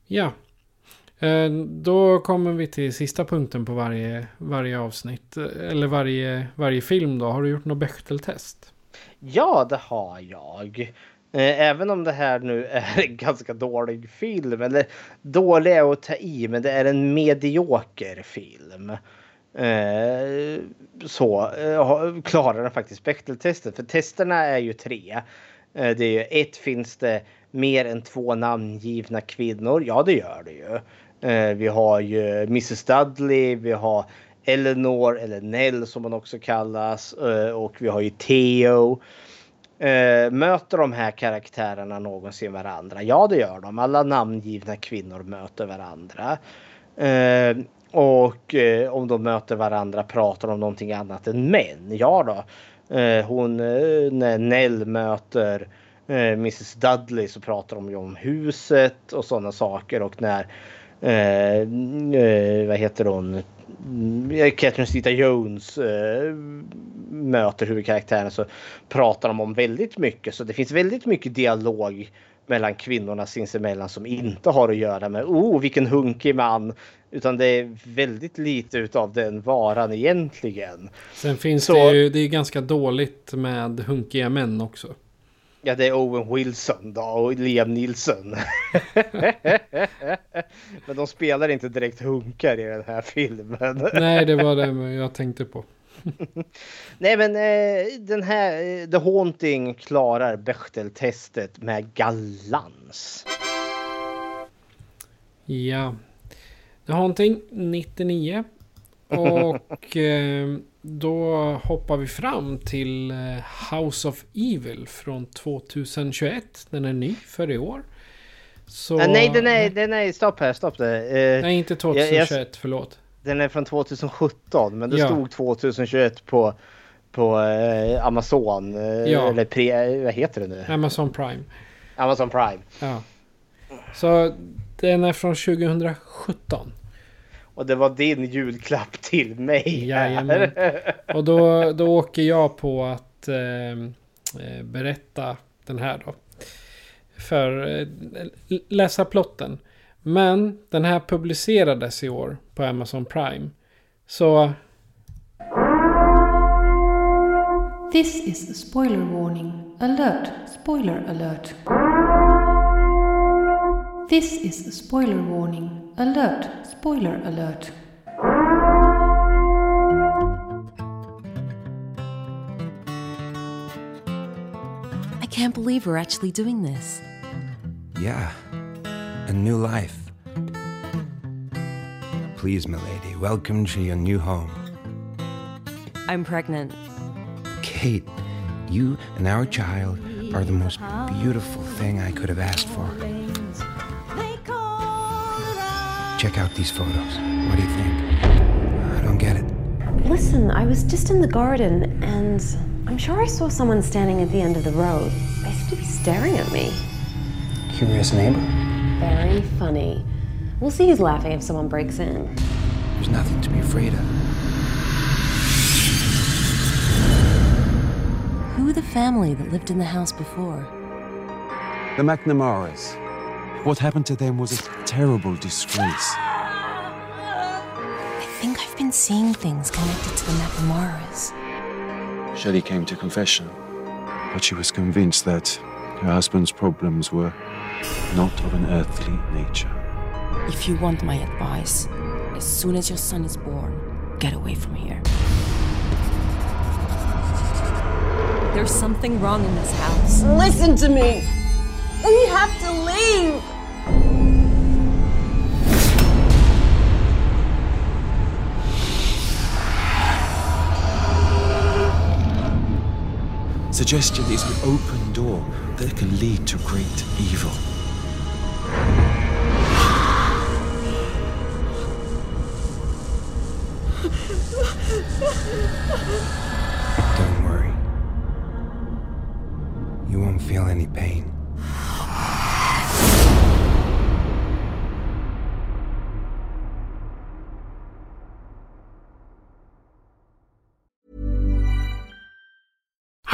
Ja. Eh, då kommer vi till sista punkten på varje, varje avsnitt. Eller varje, varje film då. Har du gjort något Bechteltest? Ja, det har jag. Eh, även om det här nu är en ganska dålig film. Eller dålig är att ta i, men det är en medioker film. Eh, så eh, klarar den faktiskt Bechteltestet. För testerna är ju tre. Det är ju ett finns det mer än två namngivna kvinnor? Ja, det gör det ju. Vi har ju Mrs Dudley, vi har Eleanor eller Nell som hon också kallas eh, och vi har ju Theo. Eh, möter de här karaktärerna någonsin varandra? Ja, det gör de. Alla namngivna kvinnor möter varandra. Eh, och om de möter varandra pratar de om någonting annat än män? Ja då. Hon, när Nell möter Mrs Dudley så pratar de ju om huset och sådana saker och när eh, vad heter hon? Catherine Zeta Jones eh, möter huvudkaraktären så pratar de om väldigt mycket. Så det finns väldigt mycket dialog mellan kvinnorna sinsemellan som inte har att göra med oh vilken hunkig man. Utan det är väldigt lite utav den varan egentligen. Sen finns så, det ju, det är ganska dåligt med hunkiga män också. Ja, det är Owen Wilson då och Liam Nilsson. men de spelar inte direkt hunkar i den här filmen. Nej, det var det jag tänkte på. Nej, men eh, den här eh, The Haunting klarar Bechteltestet med galans. Ja. The Haunting 99. Och eh, då hoppar vi fram till eh, House of Evil från 2021. Den är ny för i år. Så... Ah, nej, den är, den är, stopp här, stopp det. Uh, nej, inte 2021, jag, jag, förlåt. Den är från 2017, men det ja. stod 2021 på, på uh, Amazon. Uh, ja. Eller pre, vad heter det nu? Amazon Prime. Amazon Prime. Ja. Så den är från 2017. Och det var din julklapp till mig. Jajamän. Och då, då åker jag på att eh, eh, berätta den här då. För eh, läsa plotten. Men den här publicerades i år på Amazon Prime. Så... This is a spoiler warning. Alert! Spoiler alert. This is a spoiler warning. Alert! Spoiler alert! I can't believe we're actually doing this. Yeah, a new life. Please, milady, welcome to your new home. I'm pregnant. Kate, you and our child are the most beautiful thing I could have asked for. Check out these photos. What do you think? I don't get it. Listen, I was just in the garden and I'm sure I saw someone standing at the end of the road. They seem to be staring at me. Curious neighbor? Very funny. We'll see who's laughing if someone breaks in. There's nothing to be afraid of. Who the family that lived in the house before? The McNamaras. What happened to them was a terrible disgrace. I think I've been seeing things connected to the McNamaras. Shelley came to confession, but she was convinced that her husband's problems were not of an earthly nature. If you want my advice, as soon as your son is born, get away from here. There's something wrong in this house. Listen to me. We have to leave. Suggestion is an open door that can lead to great evil. Don't worry. You won't feel any pain.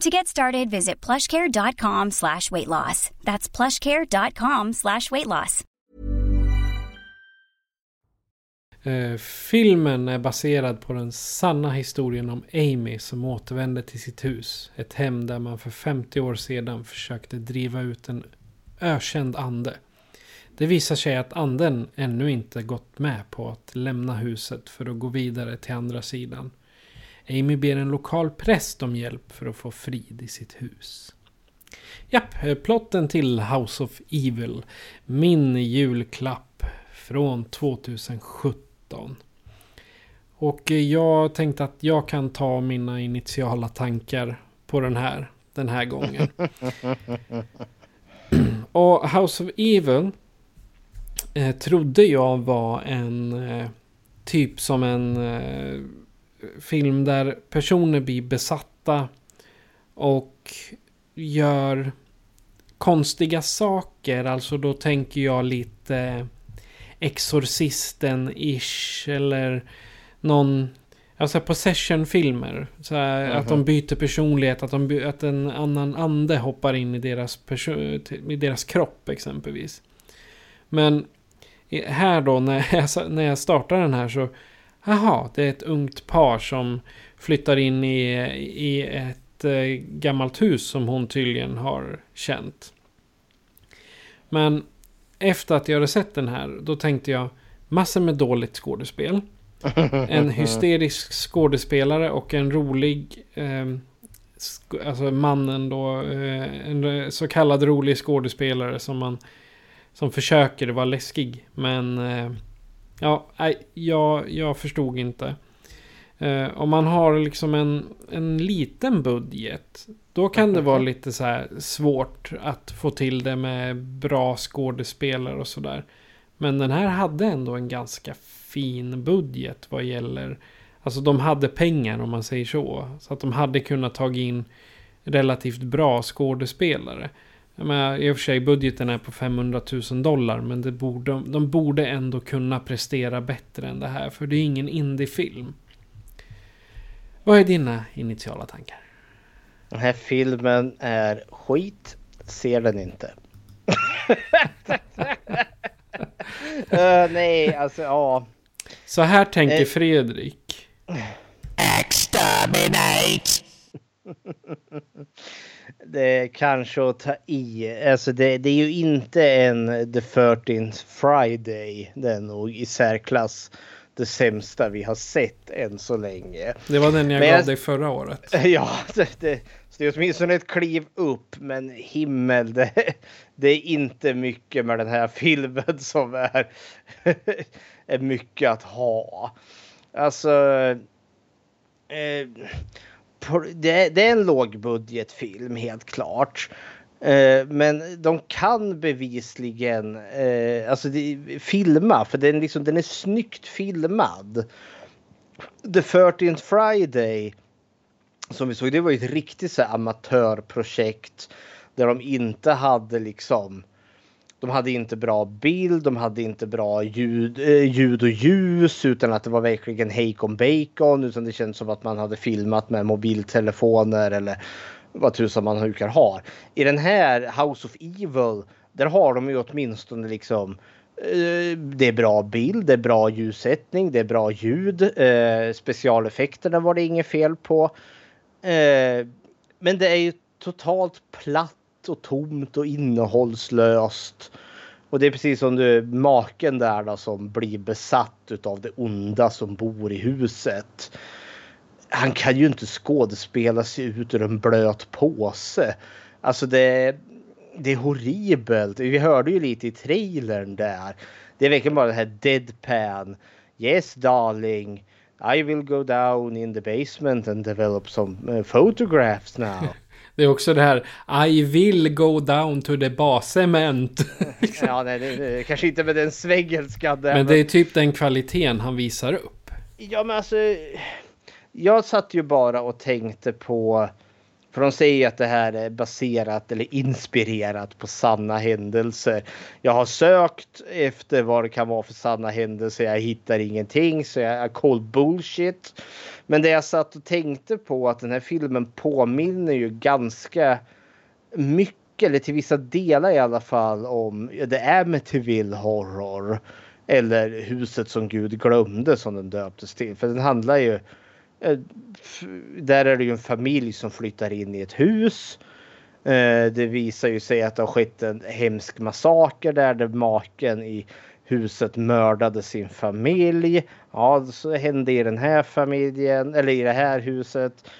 To get started, visit plushcare.com slash weight loss. That's plushcare.com slash weight loss. Eh, filmen är baserad på den sanna historien om Amy som återvände till sitt hus. Ett hem där man för 50 år sedan försökte driva ut en ökänd ande. Det visar sig att anden ännu inte gått med på att lämna huset för att gå vidare till andra sidan. Amy ber en lokal präst om hjälp för att få frid i sitt hus. Japp, eh, plotten till House of Evil. Min julklapp från 2017. Och eh, jag tänkte att jag kan ta mina initiala tankar på den här, den här gången. Och House of Evil eh, trodde jag var en eh, typ som en eh, film där personer blir besatta och gör konstiga saker. Alltså då tänker jag lite Exorcisten-ish eller någon Alltså possession-filmer. Så här, Mhm. Att de byter personlighet, att, de, by- att en annan ande hoppar in i deras, i deras kropp exempelvis. Men här då när jag, när jag startar den här så... Jaha, det är ett ungt par som flyttar in i, i ett eh, gammalt hus som hon tydligen har känt. Men efter att jag hade sett den här, då tänkte jag massor med dåligt skådespel. En hysterisk skådespelare och en rolig, eh, alltså mannen då, eh, en eh, så kallad rolig skådespelare som man som försöker vara läskig. Men eh, ja, nej, jag, jag förstod inte. Eh, om man har liksom en, en liten budget. Då kan det vara lite så här svårt att få till det med bra skådespelare och sådär. Men den här hade ändå en ganska fin budget vad gäller... Alltså de hade pengar om man säger så. Så att de hade kunnat ta in relativt bra skådespelare. Jag menar, I och för sig budgeten är på 500 000 dollar men det borde, de borde ändå kunna prestera bättre än det här. För det är ingen indiefilm. Vad är dina initiala tankar? Den här filmen är skit. Ser den inte. Eh, nej, alltså ja. Så här tänker Eh. Fredrik. Exterminate! det är kanske att ta i. Alltså det, det är ju inte en The 13th Friday. Det är nog i särklass det sämsta vi har sett än så länge. Det var den jag Men gav dig förra året. Ja, det, det, så det är åtminstone ett kliv upp, men himmel, det, det är inte mycket med den här filmen som är, är mycket att ha. Alltså, eh, det, det är en lågbudgetfilm helt klart. Eh, men de kan bevisligen eh, alltså det, filma, för den, liksom, den är snyggt filmad. The 13th Friday som vi såg, det var ju ett riktigt så här amatörprojekt där de inte hade liksom de hade inte bra bild, de hade inte bra ljud, eh, ljud och ljus utan att det var verkligen hejkon bacon utan det kändes som att man hade filmat med mobiltelefoner eller vad tusan man brukar ha. I den här House of Evil där har de ju åtminstone liksom eh, det är bra bild, det är bra ljussättning, det är bra ljud. Eh, specialeffekterna var det inget fel på. Eh, men det är ju totalt platt och tomt och innehållslöst. Och det är precis som du, maken där då som blir besatt av det onda som bor i huset. Han kan ju inte skådespela sig ut ur en blöt påse. Alltså det, det är horribelt. Vi hörde ju lite i trailern där. Det är verkligen bara det här deadpan. Yes darling. I will go down in the basement and develop some uh, photographs now. Det är också det här I will go down to the basement. ja, nej, det, det, kanske inte med den svengelskan där. Men det är typ den kvaliteten han visar upp. Ja, men alltså. Jag satt ju bara och tänkte på. För de säger ju att det här är baserat eller inspirerat på sanna händelser. Jag har sökt efter vad det kan vara för sanna händelser. Jag hittar ingenting så jag är cold bullshit. Men det jag satt och tänkte på att den här filmen påminner ju ganska mycket, eller till vissa delar i alla fall, om det är med Amityville Horror. Eller Huset som Gud glömde som den döptes till. För den handlar ju eh, där är det ju en familj som flyttar in i ett hus. Eh, det visar ju sig att det har skett en hemsk massaker där, där maken i huset mördade sin familj. Ja, så hände i den här familjen, eller i det här huset.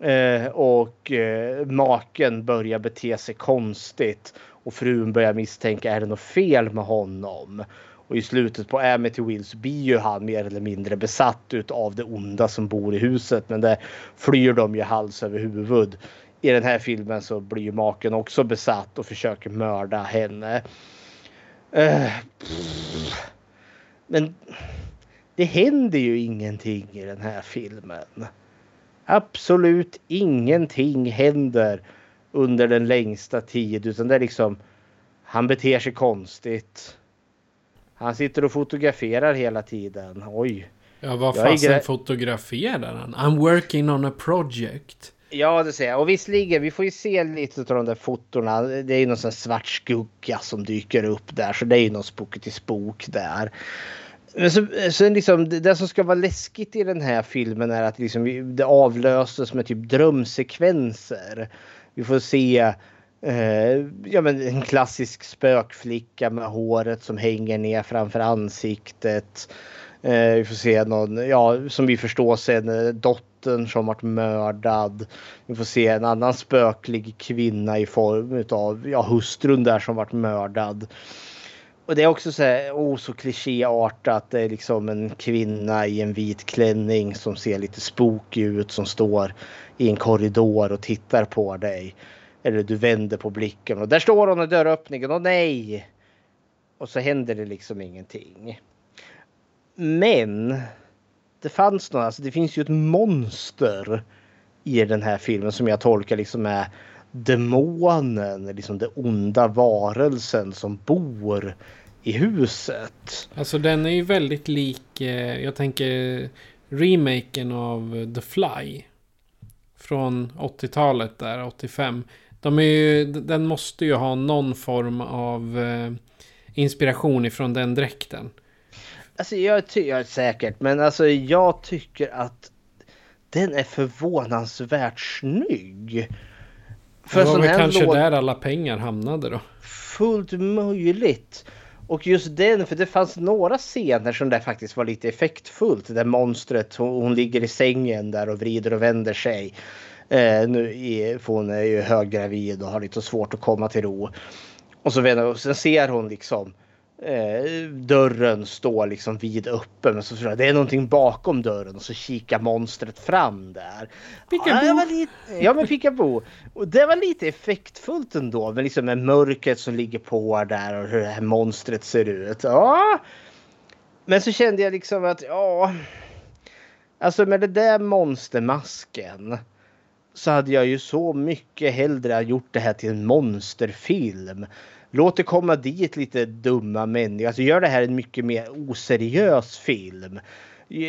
Eh, och eh, maken börjar bete sig konstigt och frun börjar misstänka är det något fel med honom. Och i slutet på Amity Wills blir ju han mer eller mindre besatt av det onda som bor i huset. Men där flyr de ju hals över huvud. I den här filmen så blir ju maken också besatt och försöker mörda henne. Eh, men det händer ju ingenting i den här filmen. Absolut ingenting händer under den längsta tid utan det är liksom han beter sig konstigt. Han sitter och fotograferar hela tiden. Oj. Ja, vad fasen fotograferar han? I'm working on a project. Ja, det ser jag. Och visserligen, vi får ju se lite av de där fotorna. Det är ju någon sån svart skugga som dyker upp där. Så det är ju någon spooky till spook där. Men så, så liksom, det som ska vara läskigt i den här filmen är att liksom, vi- det avlöses med typ drömsekvenser. Vi får se eh, ja, men en klassisk spökflicka med håret som hänger ner framför ansiktet. Eh, vi får se någon, ja som vi förstår sen, eh, dotter dottern som varit mördad. Vi får se en annan spöklig kvinna i form av ja, hustrun där som varit mördad. Och det är också så här, oh, så klichéartat. Det är liksom en kvinna i en vit klänning som ser lite spooky ut som står i en korridor och tittar på dig. Eller du vänder på blicken och där står hon i dörröppningen och nej! Och så händer det liksom ingenting. Men det fanns något, alltså det finns ju ett monster i den här filmen som jag tolkar liksom är demonen, liksom den onda varelsen som bor i huset. Alltså den är ju väldigt lik, eh, jag tänker remaken av The Fly. Från 80-talet där, 85. De är ju, den måste ju ha någon form av eh, inspiration ifrån den dräkten. Alltså jag tycker säkert, men alltså jag tycker att den är förvånansvärt snygg. det var väl kanske där alla pengar hamnade då. fullt möjligt. Och just den, för det fanns några scener som där faktiskt var lite effektfullt. Där monstret, hon, hon ligger i sängen där och vrider och vänder sig. Eh, nu är, för hon är ju höggravid och har lite svårt att komma till ro. Och så vänder, och sen ser hon liksom eh, dörren stå liksom vid öppen. Men så tror jag det är någonting bakom dörren och så kikar monstret fram där. Peekaboo. Ja, ja men Peekaboo. Och det var lite effektfullt ändå. Men liksom med mörkret som ligger på där och hur det här monstret ser ut. Ja. Men så kände jag liksom att ja. Alltså med det där monstermasken. Så hade jag ju så mycket hellre gjort det här till en monsterfilm. Låt det komma dit lite dumma människor. Alltså gör det här en mycket mer oseriös film.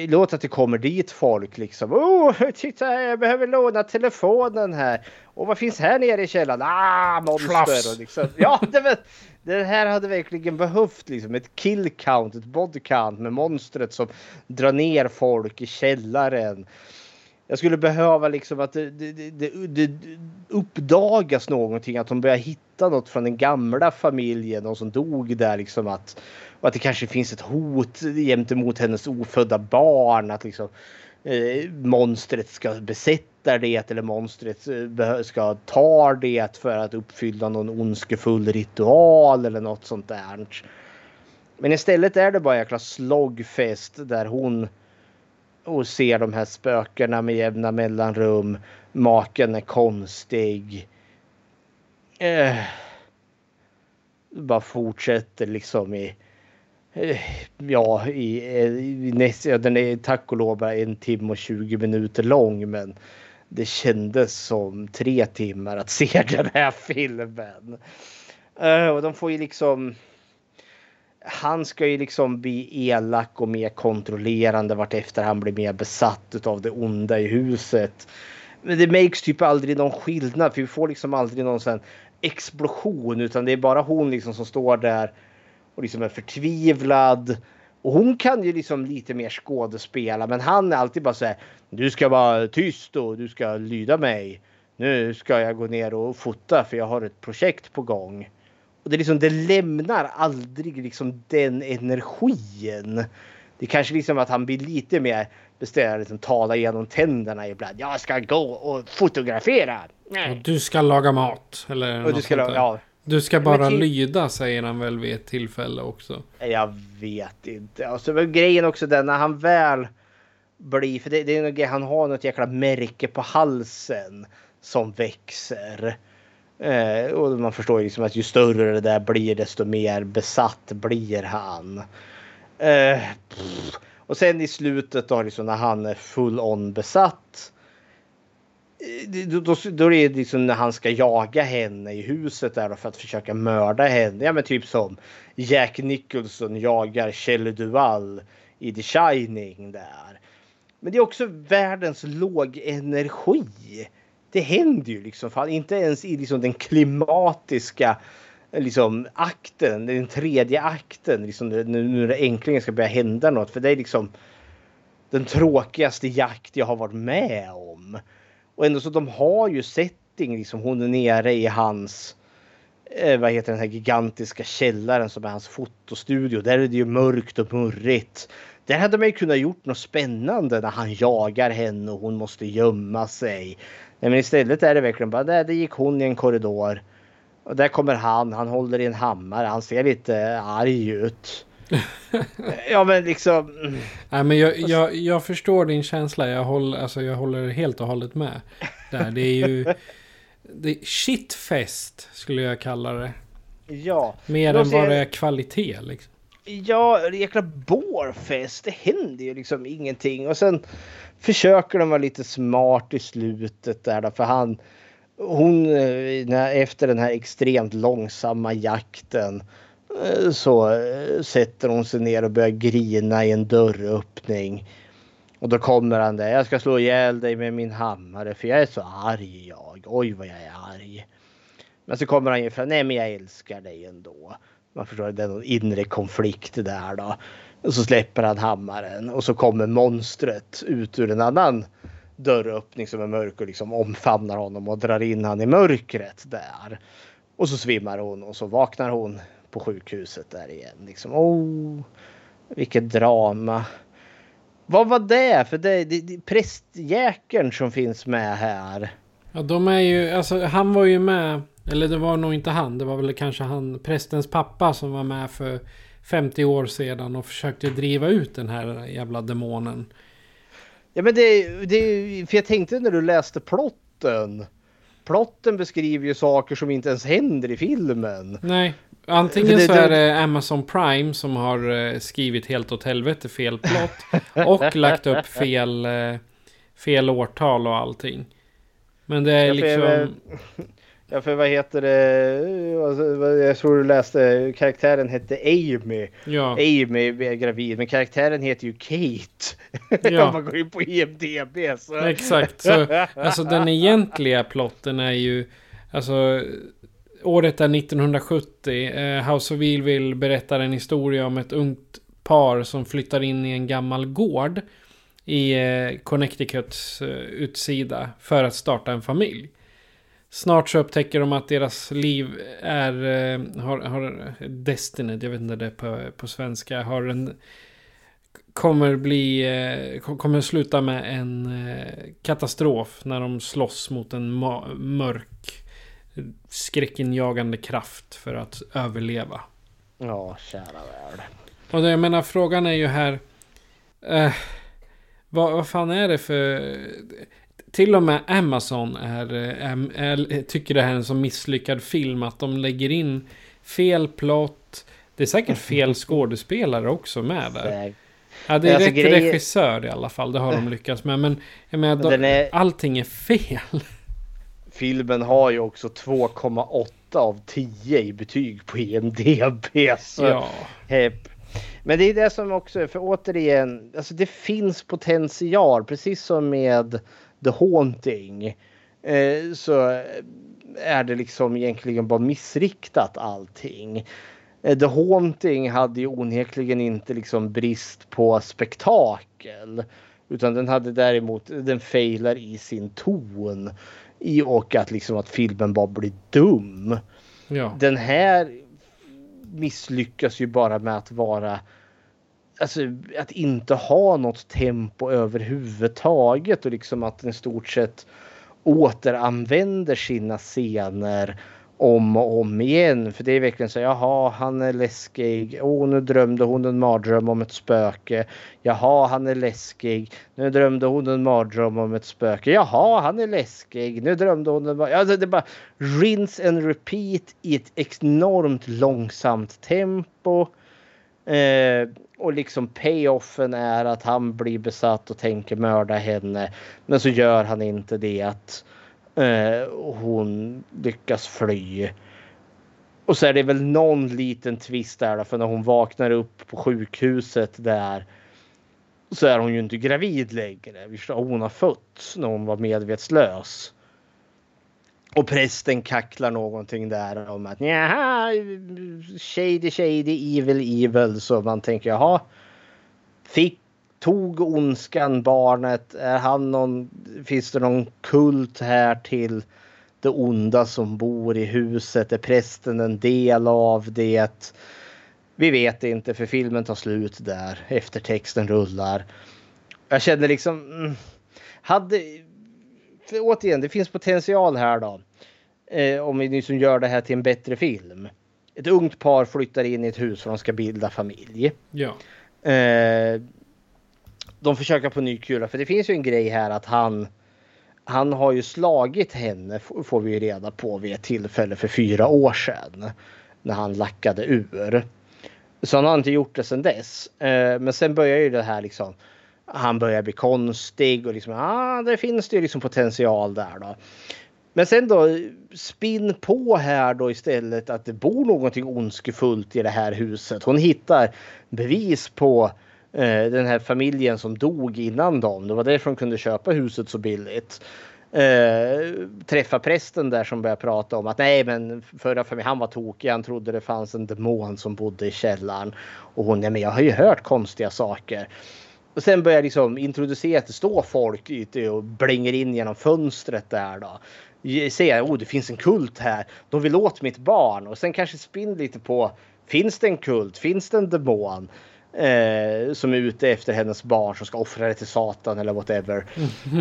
Låt att det kommer dit folk liksom. Oh, titta jag behöver låna telefonen här. Och vad finns här nere i källaren? Ah, monster! Och liksom, ja, det, var, det här hade verkligen behövt liksom ett kill count, ett body count med monstret som drar ner folk i källaren. Jag skulle behöva liksom att det, det, det, det uppdagas någonting, att de börjar hitta något från den gamla familjen, någon som dog där liksom att och att det kanske finns ett hot gentemot hennes ofödda barn, att liksom eh, monstret ska besätta det eller monstret eh, ska ta det för att uppfylla någon ondskefull ritual eller något sånt där. Men istället är det bara en jäkla slogfest där hon och ser de här spökena med jämna mellanrum. Maken är konstig. Eh, bara fortsätter liksom i eh, Ja, i, eh, i näst, ja, den är tack och lov bara en timme och 20 minuter lång men det kändes som tre timmar att se den här filmen. Eh, och de får ju liksom han ska ju liksom bli elak och mer kontrollerande vartefter han blir mer besatt av det onda i huset. Men det makes typ aldrig någon skillnad för vi får liksom aldrig någon sån explosion utan det är bara hon liksom som står där och liksom är förtvivlad. Och hon kan ju liksom lite mer skådespela men han är alltid bara så här. Du ska vara tyst och du ska lyda mig. Nu ska jag gå ner och fota för jag har ett projekt på gång. Och det, liksom, det lämnar aldrig liksom den energin. Det är kanske liksom att han blir lite mer bestämd, liksom, tala genom tänderna ibland. Jag ska gå och fotografera. Och du ska laga mat. Eller Och du något ska laga- ja. Du ska bara till- lyda säger han väl vid ett tillfälle också. Jag vet inte. Och så var grejen också den när han väl blir, för det, det är grej, han har något jäkla märke på halsen som växer. Eh, och man förstår ju liksom att ju större det där blir desto mer besatt blir han. Eh, och sen i slutet då liksom när han är full on besatt. Eh, då, då, då är det liksom när han ska jaga henne i huset där för att försöka mörda henne. Ja men typ som Jack Nicholson jagar Shelley Duvall i The Shining där. Men det är också världens låg energi. Det händer ju liksom fan inte ens i liksom den klimatiska liksom akten, den tredje akten, liksom nu, när det äntligen ska börja hända något. För det är liksom den tråkigaste jakt jag har varit med om. Och ändå så de har ju setting, liksom hon är nere i hans eh, vad heter den här gigantiska källaren som är hans fotostudio. Där är det ju mörkt och murrigt. Där hade man ju kunnat gjort något spännande när han jagar henne och hon måste gömma sig. Men istället är det verkligen bara där, där gick hon i en korridor. Och där kommer han, han håller i en hammare, han ser lite arg ut. ja men liksom. Nej, men jag, jag, jag förstår din känsla. Jag håller, alltså, jag håller helt och hållet med. Där. Det är ju... Det är shitfest skulle jag kalla det. Ja. Mer än vad det är kvalitet liksom. Ja, jäkla bårfest. Det händer ju liksom ingenting. Och sen försöker de vara lite smart i slutet där då, för han hon eh, efter den här extremt långsamma jakten eh, så eh, sätter hon sig ner och börjar grina i en dörröppning. Och då kommer han där. Jag ska slå ihjäl dig med min hammare för jag är så arg jag. Oj vad jag är arg. Men så kommer han ju fram. Nej men jag älskar dig ändå. Man förstår det är någon inre konflikt där då. Och så släpper han hammaren och så kommer monstret ut ur en annan dörröppning som är mörk och liksom omfamnar honom och drar in han i mörkret där. Och så svimmar hon och så vaknar hon på sjukhuset där igen. Liksom, oh, vilket drama. Vad var det? För det, det, det prästjäkeln som finns med här. Ja, de är ju, alltså han var ju med, eller det var nog inte han, det var väl kanske han, prästens pappa som var med för 50 år sedan och försökte driva ut den här jävla demonen. Ja men det, det för jag tänkte när du läste plotten. Plotten beskriver ju saker som inte ens händer i filmen. Nej, antingen så är det Amazon Prime som har eh, skrivit helt åt helvete fel plott och lagt upp fel, eh, fel årtal och allting. Men det är liksom... Ja för vad heter det? Alltså, jag tror du läste karaktären hette Amy. Ja. Amy är gravid men karaktären heter ju Kate. Ja. Om man går in på IMDB så. Exakt. Så, alltså den egentliga plotten är ju... Alltså året är 1970. Eh, House of Evil berättar en historia om ett ungt par som flyttar in i en gammal gård i eh, Connecticuts eh, utsida för att starta en familj. Snart så upptäcker de att deras liv är, eh, har, har Destiny, jag vet inte det på, på svenska, har en, kommer bli, eh, kommer sluta med en eh, katastrof när de slåss mot en mörk skräckinjagande kraft för att överleva. Ja, kära värld. Och det, jag menar frågan är ju här, eh, vad, vad fan är det för till och med Amazon är, är, är, tycker det här är en så misslyckad film att de lägger in fel plott. Det är säkert fel skådespelare också med där. Ja, det är alltså, rätt grejer... regissör i alla fall. Det har de lyckats med. Men jag menar, de, är... allting är fel. Filmen har ju också 2,8 av 10 i betyg på IMDB. Så ja. Hepp. Men det är det som också, för återigen, alltså det finns potential, precis som med The Haunting eh, så är det liksom egentligen bara missriktat allting. Eh, The Haunting hade ju onekligen inte liksom brist på spektakel. Utan den hade däremot, den failar i sin ton. I och att liksom att filmen bara blir dum. Ja. Den här misslyckas ju bara med att vara alltså, att inte ha något tempo överhuvudtaget och liksom att den i stort sett återanvänder sina scener om och om igen. För det är verkligen så, jaha, han är läskig. Åh, oh, nu drömde hon en mardröm om ett spöke. Jaha, han är läskig. Nu drömde hon en mardröm om ett spöke. Jaha, han är läskig. Nu drömde hon en mardröm. Alltså, det är bara rinse and repeat i ett enormt långsamt tempo. Eh, och liksom payoffen är att han blir besatt och tänker mörda henne. Men så gör han inte det att eh, hon lyckas fly. Och så är det väl någon liten twist där för när hon vaknar upp på sjukhuset där så är hon ju inte gravid längre. Hon har fötts när hon var medvetslös. Och prästen kacklar någonting där om att nja, shady shady evil evil. Så man tänker jaha. Fick, tog ondskan barnet? Är han någon, finns det någon kult här till det onda som bor i huset? Är prästen en del av det? Vi vet inte för filmen tar slut där. Eftertexten rullar. Jag känner liksom. Mm, hade återigen, det finns potential här då. Eh, om vi liksom gör det här till en bättre film. Ett ungt par flyttar in i ett hus för de ska bilda familj. Ja. Eh, de försöker på ny kula för det finns ju en grej här att han han har ju slagit henne får vi ju reda på vid ett tillfälle för fyra år sedan. När han lackade ur. Så han har inte gjort det sedan dess. Eh, men sen börjar ju det här liksom han börjar bli konstig och liksom, ah, det finns det ju liksom potential där då. Men sen då spinn på här då istället att det bor någonting ondskefullt i det här huset. Hon hittar bevis på eh, den här familjen som dog innan dem. Det var därför de kunde köpa huset så billigt. Eh, träffa prästen där som börjar prata om att nej men förra familjen, han var tokig. Han trodde det fanns en demon som bodde i källaren. Och hon, nej men jag har ju hört konstiga saker. Och sen börjar liksom introducera att det står folk ute och blänger in genom fönstret där då. Säger oh det finns en kult här. De vill åt mitt barn och sen kanske spinn lite på Finns det en kult? Finns det en demon? Eh, som är ute efter hennes barn som ska offra det till Satan eller whatever.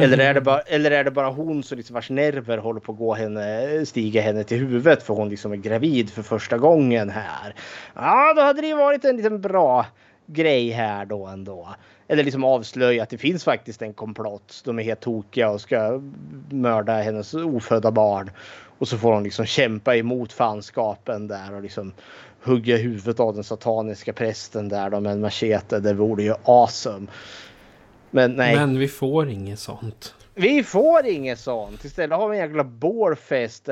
Eller, är det bara, eller är det bara hon som liksom vars nerver håller på att gå henne, stiga henne till huvudet för hon liksom är gravid för första gången här. Ja, då hade det ju varit en liten bra grej här då ändå. Eller liksom avslöja att det finns faktiskt en komplott. De är helt tokiga och ska mörda hennes ofödda barn. Och så får hon liksom kämpa emot fanskapen där och liksom hugga huvudet av den sataniska prästen där då med en machete. Det vore ju awesome. Men nej. Men vi får inget sånt. Vi får inget sånt. Istället har vi en jäkla bårfest.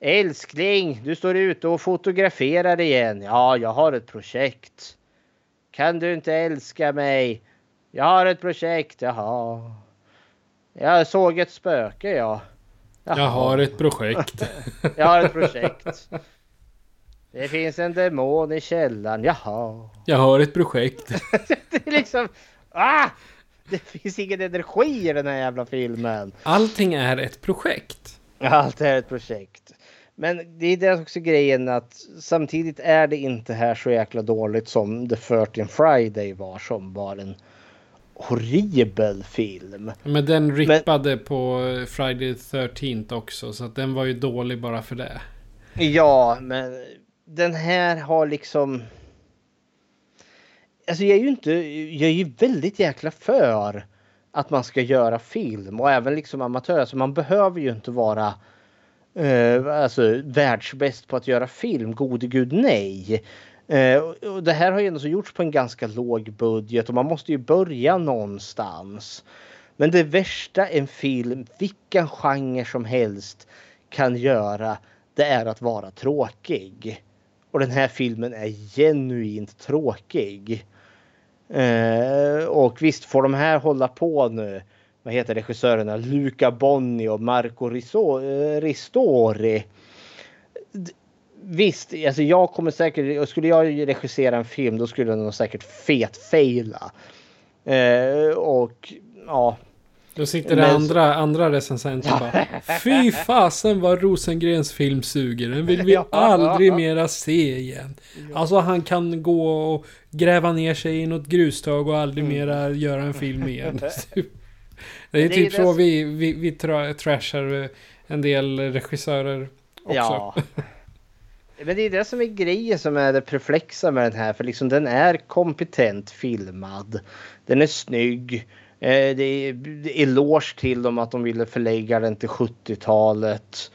Älskling, du står ute och fotograferar igen. Ja, jag har ett projekt. Kan du inte älska mig? Jag har ett projekt, jaha. Jag såg ett spöke, ja. Jaha. Jag har ett projekt. jag har ett projekt. Det finns en demon i källaren, jaha. Jag har ett projekt. det är liksom... Ah! Det finns ingen energi i den här jävla filmen. Allting är ett projekt. Allt är ett projekt. Men det är det också grejen att samtidigt är det inte här så jäkla dåligt som The 13 Friday var som var en horribel film. Men den rippade Men, på Friday the 13 också så att den var ju dålig bara för det. Ja, men den här har liksom... Alltså jag är ju inte... Jag är ju väldigt jäkla för att man ska göra film och även liksom amatör. Alltså man behöver ju inte vara eh, alltså världsbäst på att göra film. Gode gud nej. Eh, och det här har ju ändå så gjorts på en ganska låg budget och man måste ju börja någonstans. Men det värsta en film, vilken genre som helst, kan göra det är att vara tråkig. Och den här filmen är genuint tråkig. Eh, och visst får de här hålla på nu. Vad heter regissörerna? Luca Bonni och Marco eh, Ristori. Visst, alltså jag kommer säkert, skulle jag regissera en film då skulle den nog säkert fetfaila. Eh, och ja. Då sitter det men... andra, andra recensenter och bara Fy fasen vad Rosengrens film suger. Den vill vi aldrig mera se igen. Alltså han kan gå och gräva ner sig i något grustag och aldrig mera göra en film igen. det är typ så vi, vi, vi trashar en del regissörer också. Ja. Men det är det som är grejen som är det perplexa med den här. För liksom den är kompetent filmad. Den är snygg. Eh, det är eloge till dem att de ville förlägga den till 70-talet.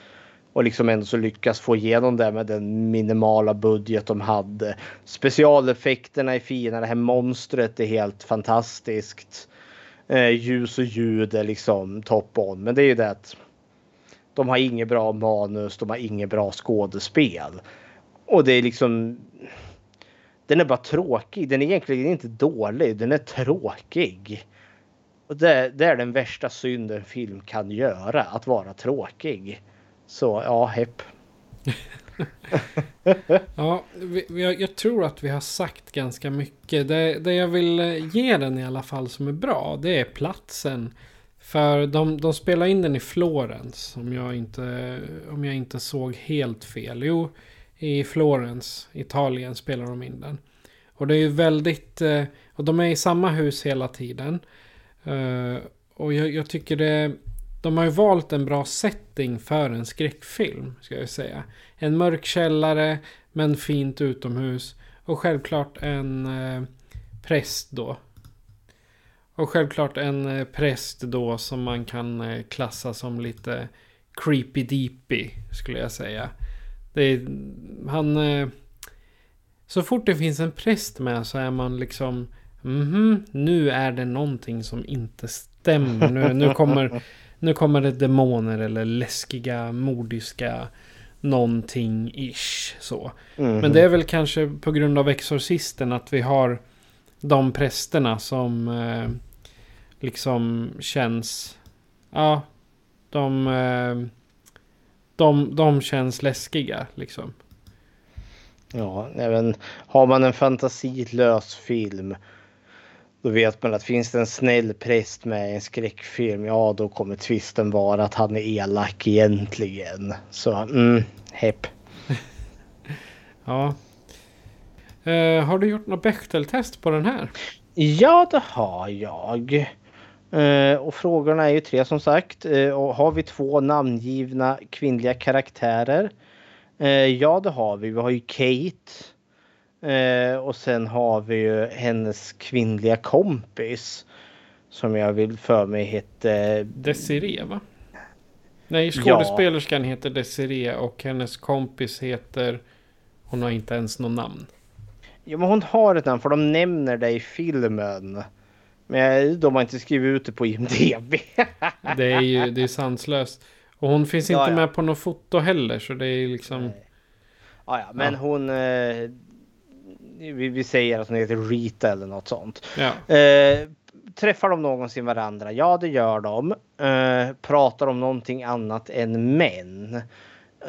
Och liksom ändå så lyckas få igenom det med den minimala budget de hade. Specialeffekterna är fina. Det här monstret är helt fantastiskt. Eh, ljus och ljud är liksom top on. Men det är ju det att de har inget bra manus, de har inget bra skådespel. Och det är liksom... Den är bara tråkig. Den är egentligen inte dålig, den är tråkig. Och det, det är den värsta synd en film kan göra, att vara tråkig. Så ja, hepp. ja, vi, jag, jag, tror att vi har sagt ganska mycket. Det, det jag vill eh, ge den i alla fall som är bra, det är platsen. För de, de spelar in den i Florens, om jag, inte, om jag inte såg helt fel. Jo, i Florens, Italien spelar de in den. Och det är ju väldigt, eh, och de är i samma hus hela tiden. Eh, och jag, jag tycker det, de har ju valt en bra setting för en skräckfilm, ska jag säga. En mörk källare, men fint utomhus. Och självklart en eh, präst då, och självklart en eh, präst då som man kan eh, klassa som lite creepy deepy skulle jag säga. Det är, han... Eh, så fort det finns en präst med så är man liksom... Mhm, nu är det någonting som inte stämmer. Nu, nu, kommer, nu kommer det demoner eller läskiga, mordiska någonting ish så. Mm. Men det är väl kanske på grund av Exorcisten att vi har de prästerna som eh, liksom känns... Ja, de, eh, de, de känns läskiga liksom. Ja, även har man en fantasilös film då vet man att finns det en snäll präst med en skräckfilm, ja då kommer twisten vara att han är elak egentligen. Så, mm, hepp. ja. Eh, har du gjort något Bechteltest på den här? Ja, det har jag. Eh, och frågorna är ju tre som sagt. Eh, och har vi två namngivna kvinnliga karaktärer? Ja, det har vi. Vi har ju Kate. Eh, och sen har vi ju hennes kvinnliga kompis. Som jag vill för mig hette... Desiree va? Nej, skådespelerskan heter Desiree och hennes kompis heter... Hon har inte ens något namn. Ja, men hon har ett namn för de nämner det i filmen. Men de har inte skrivit ut det på IMDB. Det är ju det är sanslöst. Och hon finns inte Ja, ja. med på något foto heller så det är liksom... Ja, ja, men Ja. hon... Vi, vi säger att hon heter Rita eller något sånt. Ja. Eh, träffar de någonsin varandra? Ja, det gör de. Eh, pratar om någonting annat än män?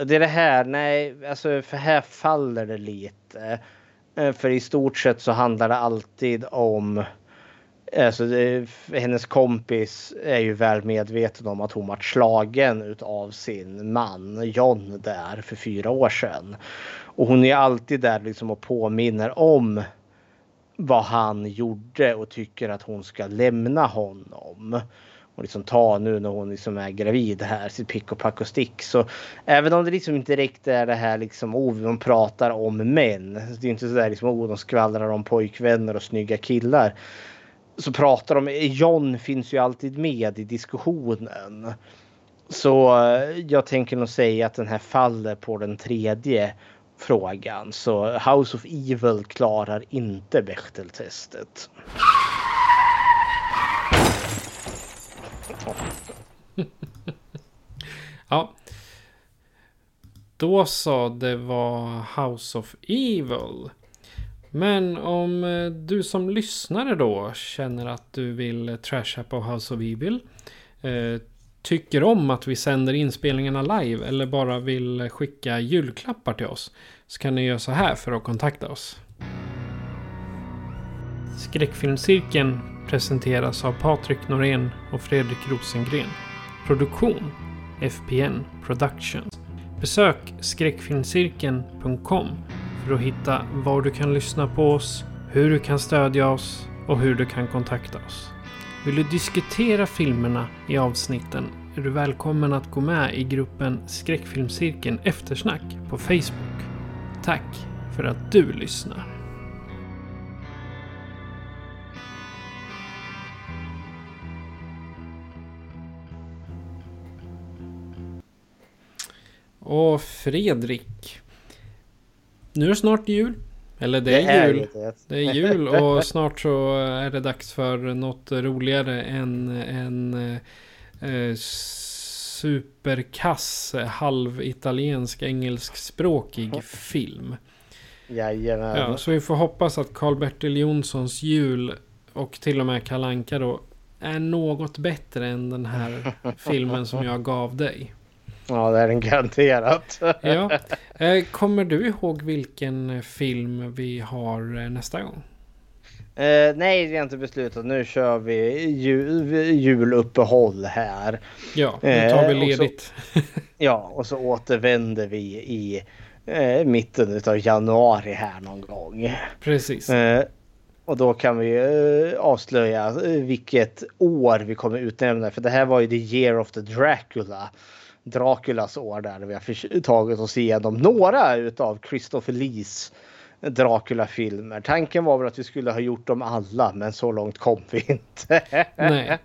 Det är det här, nej, alltså för här faller det lite. Eh, för i stort sett så handlar det alltid om Alltså det, hennes kompis är ju väl medveten om att hon var slagen utav sin man John där för fyra år sedan. Och hon är alltid där liksom och påminner om vad han gjorde och tycker att hon ska lämna honom. Och liksom ta nu när hon liksom är gravid här sitt pick och pack och stick. Så även om det liksom inte direkt är det här liksom oh, de pratar om män. Det är inte sådär liksom oh, de skvallrar om pojkvänner och snygga killar. Så pratar de, John finns ju alltid med i diskussionen. Så eh, jag tänker nog säga att den här faller på den tredje frågan. Så House of Evil klarar inte Bechteltestet. Ja. Då sa det var House of Evil. Men om eh, du som lyssnare då känner att du vill eh, trasha på House of Evil. Eh, Tycker om att vi sänder inspelningarna live eller bara vill skicka julklappar till oss. Så kan ni göra så här för att kontakta oss. Skräckfilmscirkeln presenteras av Patrik Norén och Fredrik Rosengren. Produktion FPN Productions. Besök skräckfilmscirkeln.com för att hitta var du kan lyssna på oss, hur du kan stödja oss och hur du kan kontakta oss. Vill du diskutera filmerna i avsnitten är du välkommen att gå med i gruppen Skräckfilmscirkeln Eftersnack på Facebook. Tack för att du lyssnar. Och Fredrik. Nu är det snart jul. Eller det är, Det är jul. ju det. Är jul och snart så är det dags för något roligare än en eh, superkass halvitaliensk engelskspråkig film. Jajamän. Ja, så vi får hoppas att Karl-Bertil Jonssons jul och till och med Kalle Anka då är något bättre än den här filmen som jag gav dig. Ja, det är den garanterat. Ja. Eh, Kommer du ihåg vilken film vi har eh, nästa gång? Eh, nej, det är inte beslutat. Nu kör vi jul, juluppehåll här. Ja, nu tar vi Eh, och så- ledigt. ja, och så återvänder vi i eh, mitten av januari här någon gång. Precis. Eh, och då kan vi avslöja vilket år vi kommer utnämna. För det här var ju the year of the Dracula. Draculas år där vi har tagit oss igenom några utav Christopher Lees Dracula-filmer. Tanken var väl att vi skulle ha gjort dem alla men så långt kom vi inte. Nej.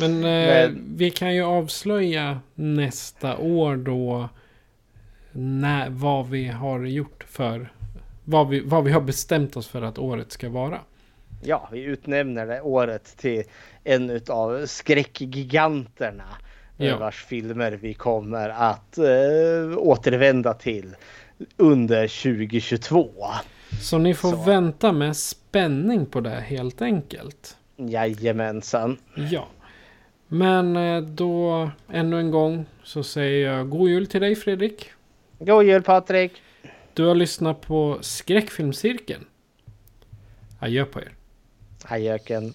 Men, eh, Men- vi kan ju avslöja nästa år då när, vad vi har gjort för vad vi, vad vi har bestämt oss för att året ska vara. Ja, vi utnämner det året till en utav skräckgiganterna. Ja. Ja. Vars filmer vi kommer att eh, återvända till under 2022. Så ni får Så. vänta med spänning på det helt enkelt. Jajamensan. Ja. Men eh, då ännu en gång så säger jag god jul till dig Fredrik. God jul Patrik! Du har lyssnat på Skräckfilmscirkeln. Adjö på er. Adjöken.